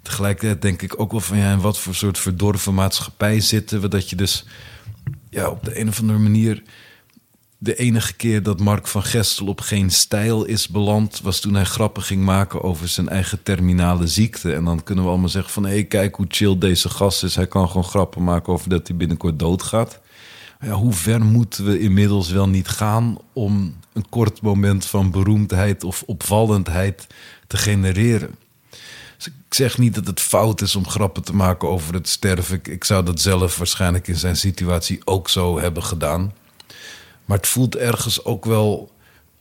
Tegelijkertijd denk ik ook wel van ja, in wat voor soort verdorven maatschappij zitten we. Dat je dus ja, op de een of andere manier. De enige keer dat Mark van Gestel op geen stijl is beland, was toen hij grappen ging maken over zijn eigen terminale ziekte. En dan kunnen we allemaal zeggen van hé, kijk hoe chill deze gast is. Hij kan gewoon grappen maken over dat hij binnenkort doodgaat. Ja, hoe ver moeten we inmiddels wel niet gaan om een kort moment van beroemdheid of opvallendheid te genereren? Dus ik zeg niet dat het fout is om grappen te maken over het sterven. Ik zou dat zelf waarschijnlijk in zijn situatie ook zo hebben gedaan. Maar het voelt ergens ook wel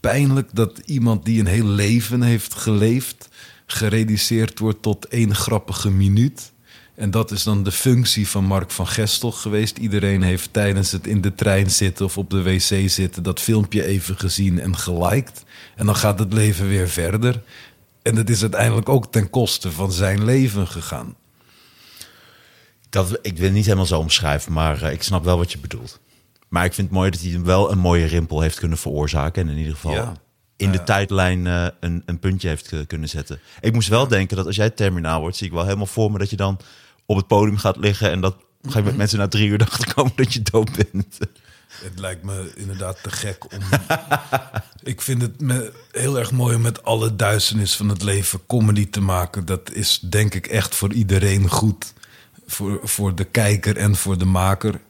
pijnlijk dat iemand die een heel leven heeft geleefd, gereduceerd wordt tot één grappige minuut. En dat is dan de functie van Mark van Gestel geweest. Iedereen heeft tijdens het in de trein zitten of op de wc zitten dat filmpje even gezien en geliked. En dan gaat het leven weer verder. En het is uiteindelijk ook ten koste van zijn leven gegaan. Dat, ik wil niet helemaal zo omschrijven, maar eh, ik snap wel wat je bedoelt. Maar ik vind het mooi dat hij wel een mooie rimpel heeft kunnen veroorzaken. En in ieder geval Ja. in de tijdlijn eh, een, een puntje heeft eh, kunnen zetten. Ik moest wel denken dat als jij terminaal wordt, zie ik wel helemaal voor me dat je dan op het podium gaat liggen en dat op een gegeven moment mensen na drie uur erachter komen dat je dood bent. Het lijkt me inderdaad te gek om. ik vind het me heel erg mooi om met alle duisternis van het leven comedy te maken. Dat is denk ik echt voor iedereen goed. Voor, voor de kijker en voor de maker.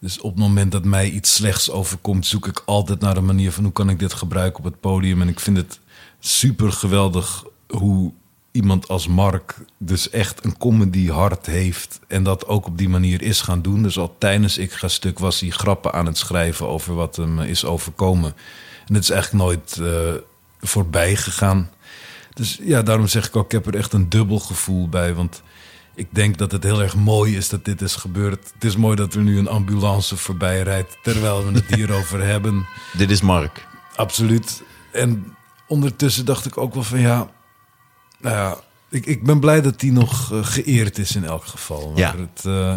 Dus op het moment dat mij iets slechts overkomt, zoek ik altijd naar een manier van hoe kan ik dit gebruiken op het podium. En ik vind het super geweldig hoe iemand als Mark dus echt een comedy hart heeft en dat ook op die manier is gaan doen. Dus al tijdens ik ga stuk was hij grappen aan het schrijven over wat hem is overkomen. En het is eigenlijk nooit eh, voorbij gegaan. Dus ja, daarom zeg ik ook, ik heb er echt een dubbel gevoel bij. Want ik denk dat het heel erg mooi is dat dit is gebeurd. Het is mooi dat er nu een ambulance voorbij rijdt terwijl we het hierover hebben. Dit is Mark. Absoluut. En ondertussen dacht ik ook wel van ja, nou ja, ik, ik ben blij dat hij nog eh, geëerd is in elk geval. Maar Ja. het, eh,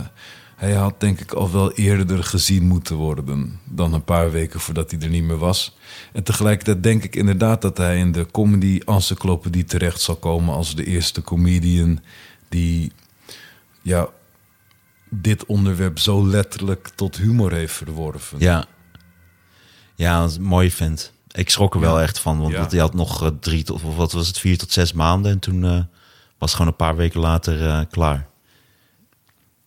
hij had denk ik al wel eerder gezien moeten worden dan een paar weken voordat hij er niet meer was. En tegelijkertijd denk ik inderdaad dat hij in de comedy encyclopedie terecht zal komen als de eerste comedian die ja, dit onderwerp zo letterlijk tot humor heeft verworven. Ja. Ja, dat is een mooie vent. Ik schrok er wel echt van, want Ja. hij had nog eh, drie tot, of wat was het, vier tot zes maanden. En toen eh, was het gewoon een paar weken later eh, klaar.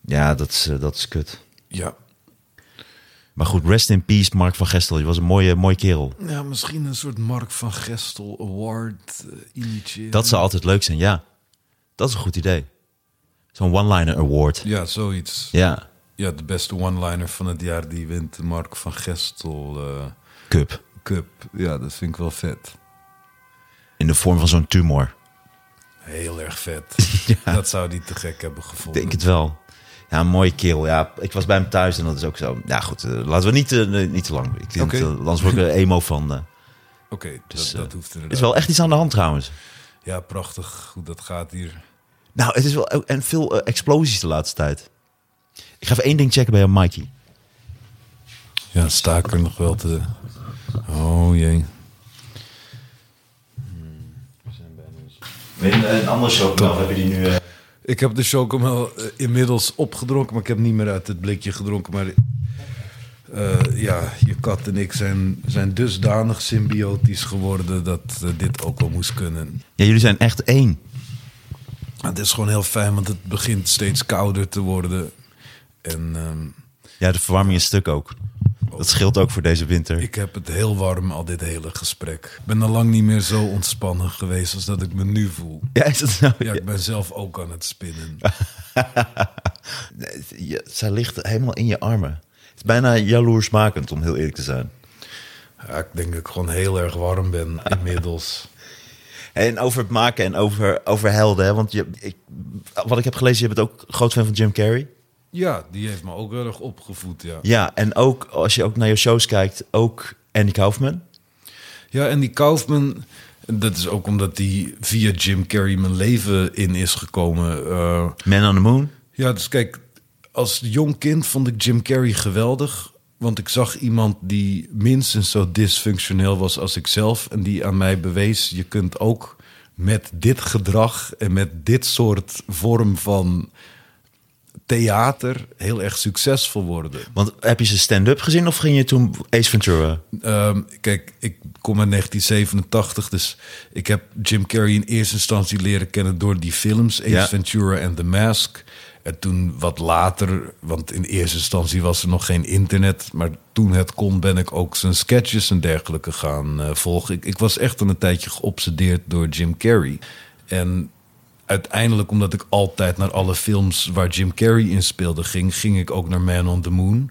Ja, dat is, dat is kut. ja. Maar goed, rest in peace, Mark van Gestel. Je was een mooie, mooie kerel. Ja, misschien een soort Mark van Gestel Award uh. Dat zou altijd leuk zijn, ja. Dat is een goed idee. Zo'n one-liner award. Ja, zoiets. Ja. Ja, de beste one-liner van het jaar die wint Mark van Gestel eh, cup. Cup. Ja, dat vind ik wel vet. In de vorm van zo'n tumor. Heel erg vet. Ja. Dat zou die te gek hebben Ik gevonden. denk het wel. Ja, een mooie kerel. Ja, ik was bij hem thuis en dat is ook zo. Ja, goed. eh, laten we niet, eh, niet te lang. Ik denk, eh, anders word ik er emo van. Oké, Dus, dat, dat hoeft Er inderdaad. is wel echt iets aan de hand trouwens. Ja, prachtig hoe dat gaat hier. Nou, het is wel en veel eh, explosies de laatste tijd. Ik ga even één ding checken bij jou, Mikey. Ja, sta ik er nog wel te... Oh jee. Een andere show heb je die nu... Ik heb de chocomel eh, inmiddels opgedronken, maar ik heb niet meer uit het blikje gedronken. Maar eh, ja, je kat en ik zijn, zijn dusdanig symbiotisch geworden dat eh, dit ook wel moest kunnen. Ja, jullie zijn echt één. Het is gewoon heel fijn, want het begint steeds kouder te worden. En ehm, Ja, de verwarming is stuk ook. Dat scheelt ook voor deze winter. ik heb het heel warm al dit hele gesprek. Ik ben al lang niet meer zo ontspannen geweest als dat ik me nu voel. Ja, is dat nou? Ja, ik ben zelf ook aan het spinnen. Nee, zij ligt helemaal in je armen. Het is bijna jaloersmakend, om heel eerlijk te zijn. Ja, ik denk dat ik gewoon heel erg warm ben inmiddels. En over het maken en over, over helden. Hè? Want je, ik, wat ik heb gelezen, je bent ook groot fan van Jim Carrey. Ja, die heeft me ook heel erg opgevoed, ja. Ja, en ook als je ook naar je shows kijkt, ook Andy Kaufman. Ja, en die Kaufman, dat is ook omdat die via Jim Carrey mijn leven in is gekomen. Eh, Man on the Moon. ja, dus kijk, als jong kind vond ik Jim Carrey geweldig. Want ik zag iemand die minstens zo dysfunctioneel was als ik zelf. En die aan mij bewees, je kunt ook met dit gedrag en met dit soort vorm van theater heel erg succesvol worden. Want heb je ze stand-up gezien of ging je toen Ace Ventura? Ehm, kijk, ik kom uit 1987, dus ik heb Jim Carrey in eerste instantie leren kennen door die films, Ace Ja. Ventura en The Mask. En toen wat later, want in eerste instantie was er nog geen internet, maar toen het kon, ben ik ook zijn sketches en dergelijke gaan eh, volgen. Ik, ik was echt een tijdje geobsedeerd door Jim Carrey. En uiteindelijk, omdat ik altijd naar alle films waar Jim Carrey in speelde ging, ging ik ook naar Man on the Moon.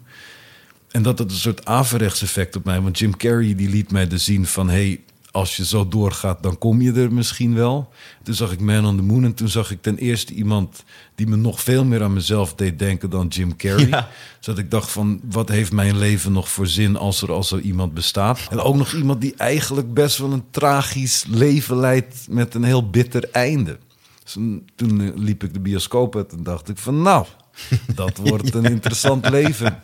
En dat had een soort averechts effect op mij. Want Jim Carrey die liet mij dus zien van... hey, als je zo doorgaat, dan kom je er misschien wel. Toen zag ik Man on the Moon en toen zag ik ten eerste iemand... die me nog veel meer aan mezelf deed denken dan Jim Carrey. Ja. Zodat ik dacht van, wat heeft mijn leven nog voor zin als er al zo iemand bestaat? En ook nog iemand die eigenlijk best wel een tragisch leven leidt... met een heel bitter einde. Dus toen- eh, liep ik de bioscoop uit en dacht ik van... nou, dat wordt een interessant leven.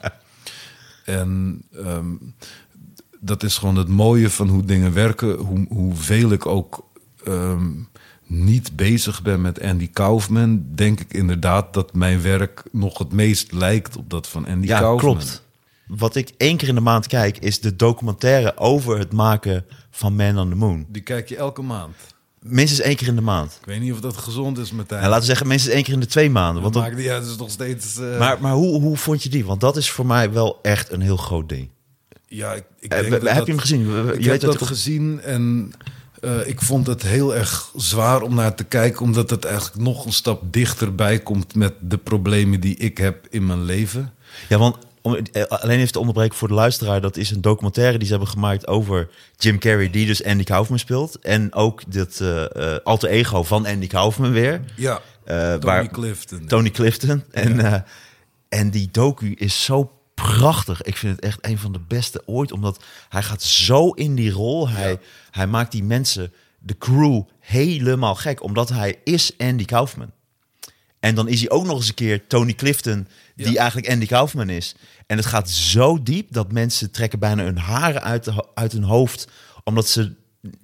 En ehm, dat is gewoon het mooie van hoe dingen werken. Hoe, hoeveel ik ook ehm, niet bezig ben met Andy Kaufman, denk ik inderdaad dat mijn werk nog het meest lijkt op dat van Andy Ja, Kaufman. klopt. Wat ik één keer in de maand kijk, is de documentaire over het maken van Man on the Moon. Die kijk je elke maand. Minstens één keer in de maand. Ik weet niet of dat gezond is, Martijn. En laten we zeggen, minstens één keer in de twee maanden. Want dat maakt niet uit, is nog steeds... eh, maar maar hoe, hoe vond je die? Want dat is voor mij wel echt een heel groot ding. Ja, ik, ik Eh, denk heb dat je hem gezien? Je Ik weet heb wat dat gezien en eh, ik vond het heel erg zwaar om naar te kijken... omdat het eigenlijk nog een stap dichterbij komt met de problemen die ik heb in mijn leven. Ja, want om, eh, alleen even te onderbreken voor de luisteraar. Dat is een documentaire die ze hebben gemaakt over Jim Carrey, die dus Andy Kaufman speelt. En ook dit eh, eh, alter ego van Andy Kaufman weer. Ja, Tony waar- Clifton. Tony Clifton. En, en die docu is zo prachtig. Ik vind het echt een van de beste ooit. Omdat hij gaat zo in die rol. Hij, hij maakt die mensen, de crew, helemaal gek. Omdat hij is Andy Kaufman. En dan is hij ook nog eens een keer Tony Clifton, die Ja. eigenlijk Andy Kaufman is. En het gaat zo diep dat mensen trekken bijna hun haren uit, de, uit hun hoofd. Omdat ze...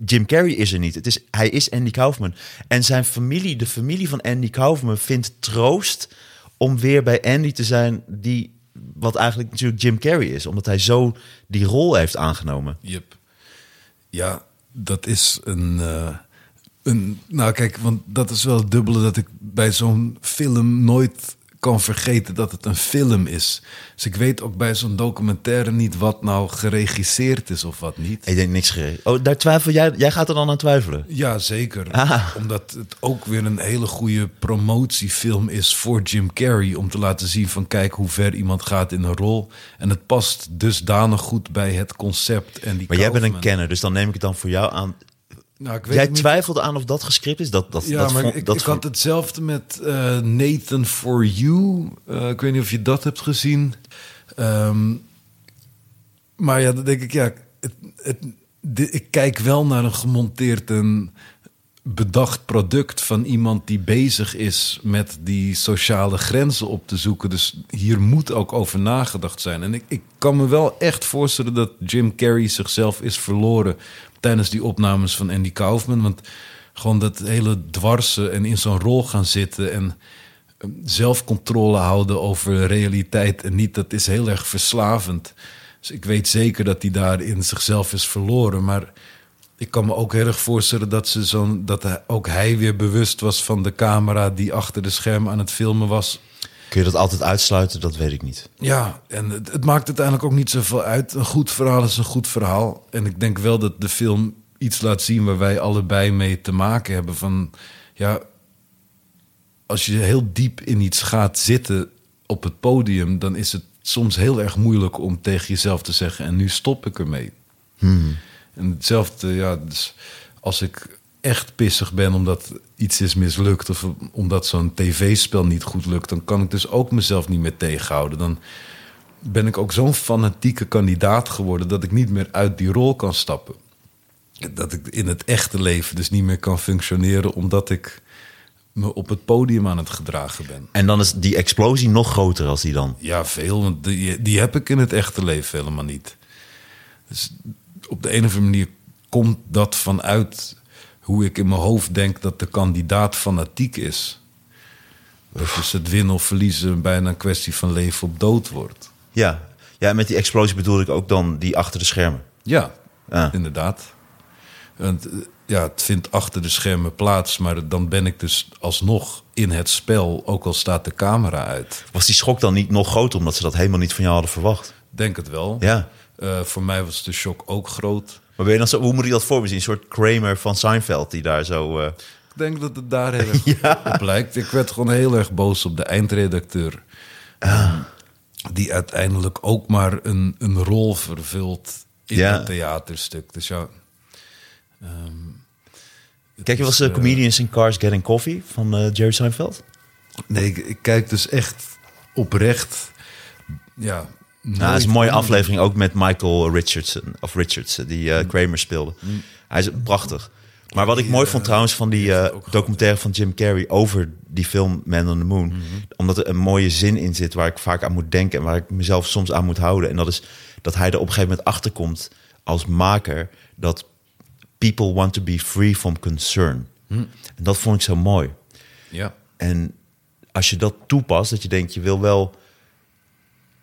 Jim Carrey is er niet. Het is, hij is Andy Kaufman. En zijn familie, de familie van Andy Kaufman, vindt troost om weer bij Andy te zijn, die wat eigenlijk natuurlijk Jim Carrey is, omdat hij zo die rol heeft aangenomen. Yep. Ja, dat is een, eh, een... Nou kijk, want dat is wel het dubbele dat ik bij zo'n film nooit kan vergeten dat het een film is. Dus ik weet ook bij zo'n documentaire niet wat nou geregisseerd is of wat niet. Ik denk niks geregeld. Oh, daar twijfel jij. Jij gaat er dan aan twijfelen. Ja, zeker. Ah. Omdat het ook weer een hele goede promotiefilm is voor Jim Carrey. Om te laten zien van kijk hoe ver iemand gaat in een rol. En het past dusdanig goed bij het concept. En die Maar jij bent een kenner, dus dan neem ik het dan voor jou aan. Nou, ik weet Jij twijfelde aan of dat gescript is? Dat, dat, Ja, dat maar vond- ik, dat ik vond- had hetzelfde met eh, Nathan For You. Eh, ik weet niet of je dat hebt gezien. Ehm, maar ja, dan denk ik, ja, het, het, ik kijk wel naar een gemonteerd en bedacht product van iemand die bezig is met die sociale grenzen op te zoeken. Dus hier moet ook over nagedacht zijn. En ik, ik kan me wel echt voorstellen dat Jim Carrey zichzelf is verloren tijdens die opnames van Andy Kaufman. Want gewoon dat hele dwarsen en in zo'n rol gaan zitten en eh, zelfcontrole houden over realiteit en niet, dat is heel erg verslavend. Dus ik weet zeker dat hij daarin zichzelf is verloren, maar ik kan me ook heel erg voorstellen dat, ze zo'n, dat ook hij weer bewust was van de camera die achter de scherm aan het filmen was. Kun je dat altijd uitsluiten? Dat weet ik niet. Ja, en het, het maakt uiteindelijk ook niet zoveel uit. Een goed verhaal is een goed verhaal. En ik denk wel dat de film iets laat zien waar wij allebei mee te maken hebben. Van ja, als je heel diep in iets gaat zitten op het podium, dan is het soms heel erg moeilijk om tegen jezelf te zeggen: en nu stop ik ermee. En hetzelfde, ja, dus als ik echt pissig ben omdat iets is mislukt of omdat zo'n tv-spel niet goed lukt, dan kan ik dus ook mezelf niet meer tegenhouden. Dan ben ik ook zo'n fanatieke kandidaat geworden dat ik niet meer uit die rol kan stappen. Dat ik in het echte leven dus niet meer kan functioneren omdat ik me op het podium aan het gedragen ben. En dan is die explosie nog groter als die dan. Ja, veel, want die, die heb ik in het echte leven helemaal niet. Dus op de een of andere manier komt dat vanuit hoe ik in mijn hoofd denk dat de kandidaat fanatiek is. Dat dus het winnen of verliezen bijna een kwestie van leven of dood wordt. Ja. ja, en met die explosie bedoelde ik ook dan die achter de schermen. Ja, Ah. inderdaad. Want, eh, ja, het vindt achter de schermen plaats, maar dan ben ik dus alsnog in het spel, ook al staat de camera uit. Was die schok dan niet nog groter omdat ze dat helemaal niet van jou hadden verwacht? Denk het wel. Ja. Eh, voor mij was de shock ook groot. Maar ben je dan zo, hoe moet je dat voor me zien? Een soort Kramer van Seinfeld die daar zo... eh, Ik denk dat het daar heel erg op lijkt. Ik werd gewoon heel erg boos op de eindredacteur. Ehm, Die uiteindelijk ook maar een, een rol vervult in Ja. het theaterstuk. Dus ja, Kijk je wel eens eh, Comedians in Cars Getting Coffee van eh, Jerry Seinfeld? nee, ik, ik kijk dus echt oprecht. Ja, Nou, dat is een mooie aflevering ook met Michael Richardson, of Richardson, die Mm. eh, Kramer speelde. Hij is prachtig. Maar wat ik mooi vond trouwens van die eh, documentaire van Jim Carrey over die film Man on the Moon, Mhm. omdat er een mooie zin in zit waar ik vaak aan moet denken en waar ik mezelf soms aan moet houden. En dat is dat hij er op een gegeven moment achter komt als maker dat people want to be free from concern. Hm. En dat vond ik zo mooi. Ja. En als je dat toepast, dat je denkt, je wil wel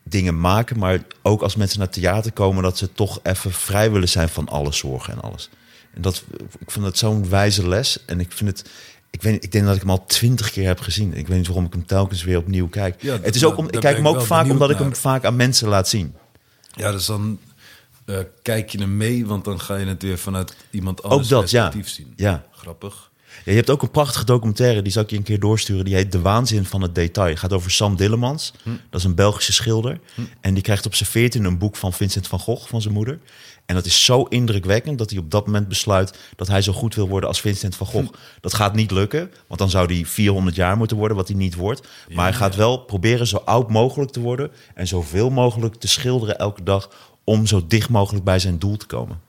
dingen maken, maar ook als mensen naar theater komen, dat ze toch even vrij willen zijn van alle zorgen en alles. En dat, ik vind dat zo'n wijze les. En ik vind het, ik weet, ik denk dat ik hem al twintig keer heb gezien. Ik weet niet waarom ik hem telkens weer opnieuw kijk. Ja, het is ook om, ik kijk hem ook vaak omdat ik hem vaak aan mensen laat zien. Ja, dus dan eh, kijk je hem mee, want dan ga je het weer vanuit iemand anders Ook dat, ja. perspectief zien. Ja. Grappig. Ja, je hebt ook een prachtige documentaire, die zal ik je een keer doorsturen. Die heet De Waanzin van het Detail. Het gaat over Sam Dillemans. Dat is een Belgische schilder. En die krijgt op zijn veertien een boek van Vincent van Gogh, van zijn moeder. En dat is zo indrukwekkend dat hij op dat moment besluit dat hij zo goed wil worden als Vincent van Gogh. Dat gaat niet lukken, want dan zou hij 400 jaar moeten worden, wat hij niet wordt. Maar hij gaat wel proberen zo oud mogelijk te worden en zoveel mogelijk te schilderen elke dag om zo dicht mogelijk bij zijn doel te komen.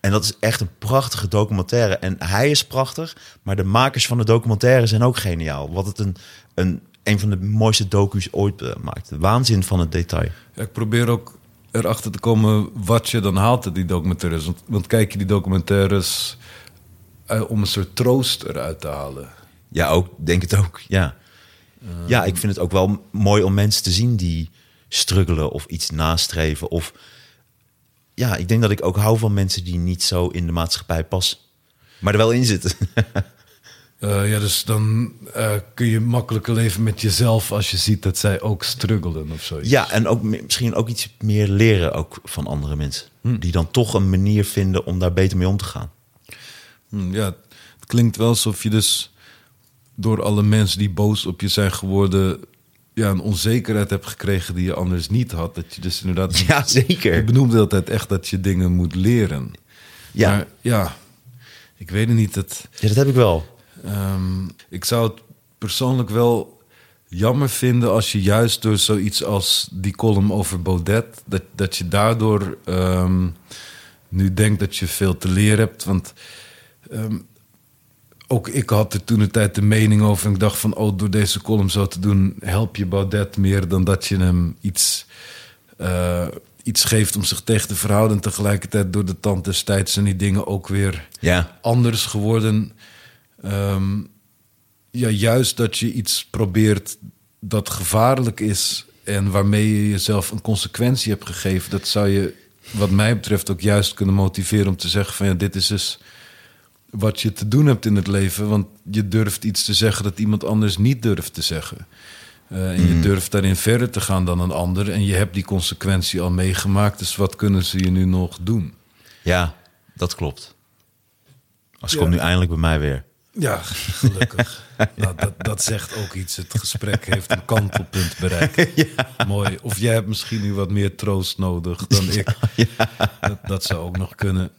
En dat is echt een prachtige documentaire. En hij is prachtig, maar de makers van de documentaire zijn ook geniaal. Wat het een, een, een van de mooiste docu's ooit eh, maakt. De waanzin van het detail. Ja, ik probeer ook erachter te komen wat je dan haalt uit die documentaires. Want, want kijk je die documentaires eh, om een soort troost eruit te halen. Ja, ook, denk het ook. Ja. ja, ik vind het ook wel mooi om mensen te zien die struggelen of iets nastreven. Of ja, ik denk dat ik ook hou van mensen die niet zo in de maatschappij passen. Maar er wel in zitten. Eh, ja, dus dan eh, kun je makkelijker leven met jezelf als je ziet dat zij ook struggelen of zoiets. Ja, en ook misschien ook iets meer leren ook van andere mensen. Die dan toch een manier vinden om daar beter mee om te gaan. Hm, ja, het klinkt wel alsof je dus door alle mensen die boos op je zijn geworden... Ja, een onzekerheid hebt gekregen die je anders niet had. Dat je dus inderdaad... Ja, zeker. Ik benoemde altijd echt dat je dingen moet leren. Ja. Maar ja, ik weet het niet. Het, Ja, dat heb ik wel. Ehm, ik zou het persoonlijk wel jammer vinden als je juist door zoiets als die column over Baudet, dat, dat je daardoor ehm, nu denkt dat je veel te leren hebt. Want ehm, ook ik had er toen een tijd de mening over en ik dacht van, oh, door deze column zo te doen, help je Baudet meer dan dat je hem iets, eh, iets geeft om zich tegen te verhouden. En tegelijkertijd door de tand destijds zijn die dingen ook weer Ja. anders geworden. Ehm, ja, juist dat je iets probeert dat gevaarlijk is en waarmee je jezelf een consequentie hebt gegeven, dat zou je, wat mij betreft, ook juist kunnen motiveren om te zeggen: van ja, dit is dus wat je te doen hebt in het leven, want je durft iets te zeggen dat iemand anders niet durft te zeggen. Eh, en je durft daarin verder te gaan dan een ander. En je hebt die consequentie al meegemaakt. Dus wat kunnen ze je nu nog doen? Ja, dat klopt. Als Ja. komt nu eindelijk bij mij weer. Ja, gelukkig. nou, dat, dat zegt ook iets. Het gesprek heeft een kantelpunt bereikt. Mooi. Of jij hebt misschien nu wat meer troost nodig dan ik. Dat, dat zou ook nog kunnen.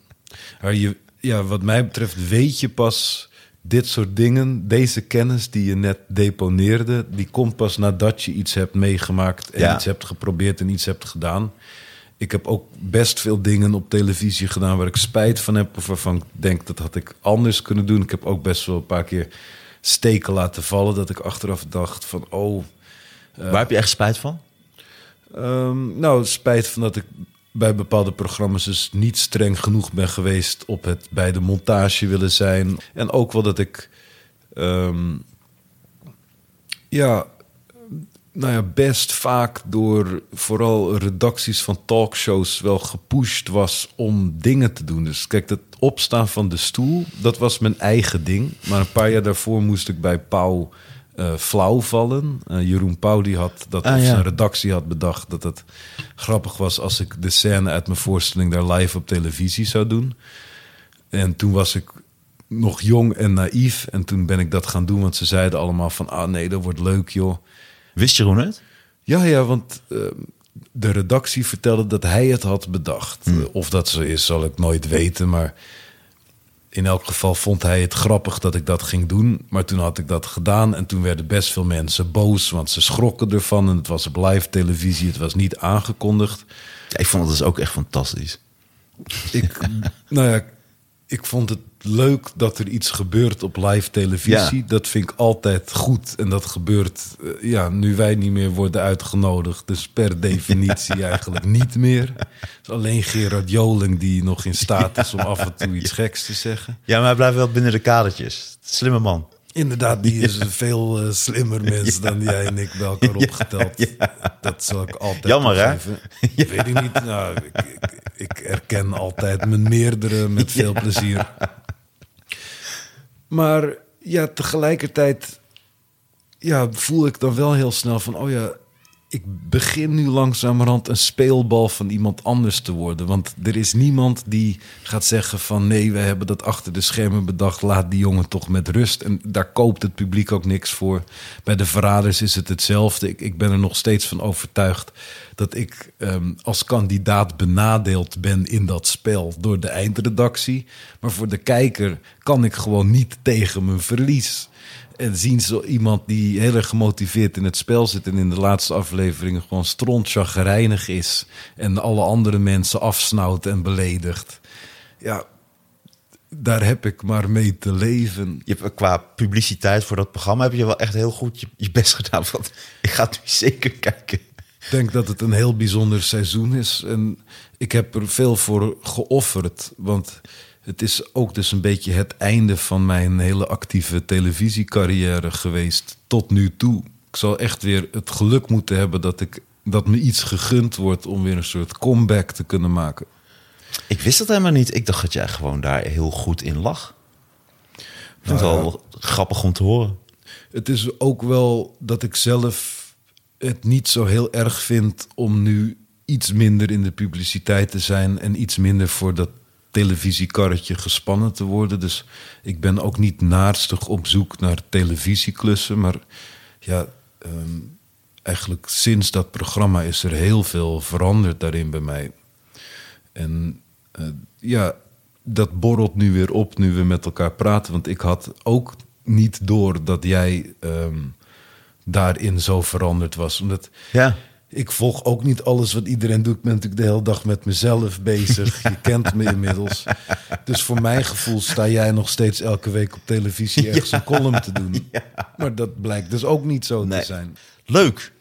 Maar je, ja, wat mij betreft weet je pas dit soort dingen. Deze kennis die je net deponeerde... die komt pas nadat je iets hebt meegemaakt... en Ja. iets hebt geprobeerd en iets hebt gedaan. Ik heb ook best veel dingen op televisie gedaan waar ik spijt van heb. Of waarvan ik denk dat had ik anders kunnen doen. Ik heb ook best wel een paar keer steken laten vallen. Dat ik achteraf dacht van oh. Waar heb je echt spijt van? ehm, nou, spijt van dat ik bij bepaalde programma's dus niet streng genoeg ben geweest op het bij de montage willen zijn. En ook wel dat ik ehm, Ja, nou ja, best vaak door vooral redacties van talkshows wel gepusht was om dingen te doen. Dus kijk, het opstaan van de stoel, dat was mijn eigen ding. Maar een paar jaar daarvoor moest ik bij Pauw eh, flauw vallen. Eh, Jeroen Pauw die had dat, Ah, of ja. zijn redactie had bedacht dat het grappig was als ik de scène uit mijn voorstelling daar live op televisie zou doen. En toen was ik nog jong en naïef. En toen ben ik dat gaan doen, want ze zeiden allemaal van... ah nee, dat wordt leuk joh. Wist Jeroen het? Ja, ja, want eh, de redactie vertelde dat hij het had bedacht. Hmm. Of dat zo is, zal ik nooit weten. Maar in elk geval vond hij het grappig dat ik dat ging doen. Maar toen had ik dat gedaan en toen werden best veel mensen boos... want ze schrokken ervan en het was op live televisie. Het was niet aangekondigd. Ja, ik vond het dus ook echt fantastisch. Ik, nou ja, ik vond het leuk dat er iets gebeurt op live televisie. Ja. Dat vind ik altijd goed. En dat gebeurt eh, ja, nu wij niet meer worden uitgenodigd. Dus per definitie eigenlijk niet meer. Het is alleen Gerard Joling die nog in staat is om af en toe iets geks te zeggen. Ja, maar hij blijft wel binnen de kadertjes. Slimme man. Inderdaad, die is een veel eh, slimmer mens dan jij en ik bij elkaar opgeteld. Dat zal ik altijd Jammer, hè? Weet ik niet. Nou, ik, ik, ik erken altijd mijn meerdere met veel plezier. Maar ja, tegelijkertijd ja, voel ik dan wel heel snel van... oh ja, ik begin nu langzamerhand een speelbal van iemand anders te worden. Want er is niemand die gaat zeggen van... nee, we hebben dat achter de schermen bedacht... laat die jongen toch met rust. En daar koopt het publiek ook niks voor. Bij de Verraders is het hetzelfde. Ik, ik ben er nog steeds van overtuigd... dat ik ehm, als kandidaat benadeeld ben in dat spel... door de eindredactie. Maar voor de kijker kan ik gewoon niet tegen mijn verlies... En zien ze iemand die heel erg gemotiveerd in het spel zit... en in de laatste afleveringen gewoon strontchagrijnig is... en alle andere mensen afsnauwt en beledigt. Ja, daar heb ik maar mee te leven. Je hebt qua publiciteit voor dat programma heb je wel echt heel goed je, je best gedaan. Want ik ga het nu zeker kijken. Ik denk dat het een heel bijzonder seizoen is. En ik heb er veel voor geofferd. Want het is ook dus een beetje het einde van mijn hele actieve televisiecarrière geweest tot nu toe. Ik zal echt weer het geluk moeten hebben dat, ik, dat me iets gegund wordt om weer een soort comeback te kunnen maken. Ik wist dat helemaal niet. Ik dacht dat jij gewoon daar heel goed in lag. Ik vind Nou het wel grappig om te horen. Het is ook wel dat ik zelf het niet zo heel erg vind om nu iets minder in de publiciteit te zijn en iets minder voor dat televisiekarretje gespannen te worden. Dus ik ben ook niet naarstig op zoek naar televisieklussen, maar ja, ehm, eigenlijk sinds dat programma is er heel veel veranderd daarin bij mij. En eh, ja, dat borrelt nu weer op nu we met elkaar praten. Want ik had ook niet door dat jij ehm, daarin zo veranderd was. Omdat Ja. Ik volg ook niet alles wat iedereen doet. Ik ben natuurlijk de hele dag met mezelf bezig. Je kent me inmiddels. Dus voor mijn gevoel sta jij nog steeds elke week op televisie ergens een column te doen. Maar dat blijkt dus ook niet zo Nee. te zijn. Leuk.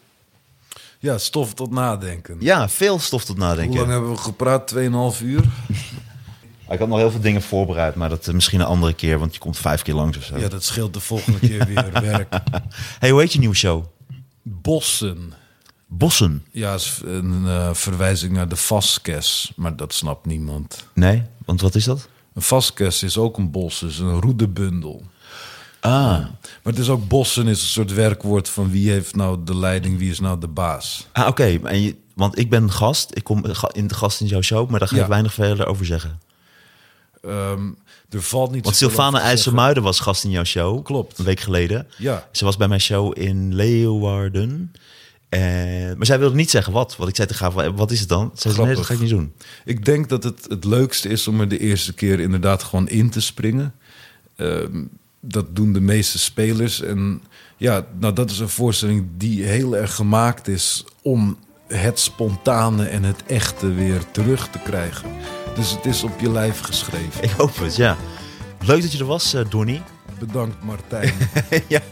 Ja, stof tot nadenken. Ja, veel stof tot Hoe nadenken. lang hebben we gepraat? 2,5 uur? Ik had nog heel veel dingen voorbereid, maar dat eh, misschien een andere keer, want je komt vijf keer langs of zo. Ja, dat scheelt de volgende keer weer werk. Hey, hoe heet je nieuwe show? Bossen. Bossen. Ja, is een eh, verwijzing naar de Vasquez, maar dat snapt niemand. Nee, want wat is dat? Een Vasquez is ook een bos, is een roedebundel. Ah, Maar het is ook bossen is een soort werkwoord van wie heeft nou de leiding, wie is nou de baas. ah oké. En je- Want ik ben gast, ik kom in de gast in jouw show, maar daar ga ik Ja. weinig verder over zeggen. Ehm, er valt niet Want Sylvana IJsselmuiden was gast in jouw show. Klopt. Een week geleden. Ja. Ze was bij mijn show in Leeuwarden. En, maar zij wilde niet zeggen wat. Want ik zei tegen haar, wat is het dan? Ze zei, nee, dat ga ik niet doen. Ik denk dat het het leukste is om er de eerste keer inderdaad gewoon in te springen. Ehm, dat doen de meeste spelers. En ja, nou, dat is een voorstelling die heel erg gemaakt is om het spontane en het echte weer terug te krijgen. Dus het is op je lijf geschreven. Ik hoop het, ja. Leuk dat je er was, eh, Donnie. Bedankt Martijn. ja.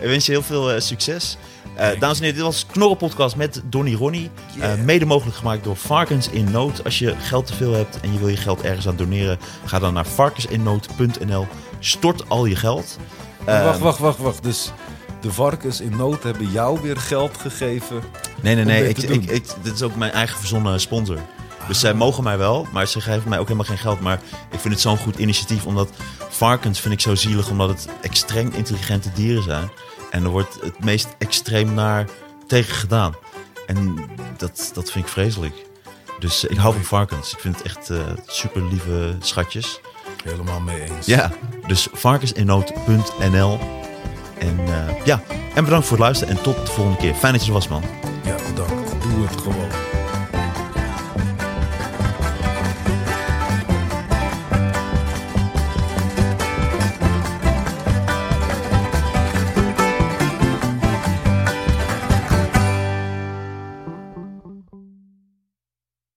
Ik wens je heel veel eh, succes. Eh, dames en heren, dit was Knorren Podcast met Donnie Ronnie. Eh, mede mogelijk gemaakt door Varkens in Nood. Als je geld te veel hebt en je wil je geld ergens aan doneren, ga dan naar varkensinnood.nl. Stort al je geld. Wacht, wacht, wacht, wacht. Dus de varkens in nood hebben jou weer geld gegeven. Nee, nee, nee. dit Ik, ik, dit is ook mijn eigen verzonnen sponsor. Dus zij mogen mij wel, maar ze geven mij ook helemaal geen geld. Maar ik vind het zo'n goed initiatief, omdat varkens vind ik zo zielig, omdat het extreem intelligente dieren zijn. En er wordt het meest extreem naar tegen gedaan. En dat, dat vind ik vreselijk. Dus ik hou van varkens. Ik vind het echt eh, super lieve schatjes. Helemaal mee eens. Ja, dus varkensinnood.nl. En eh, ja, en bedankt voor het luisteren en tot de volgende keer. Fijn dat je er was, man. Ja, bedankt. Doe het gewoon.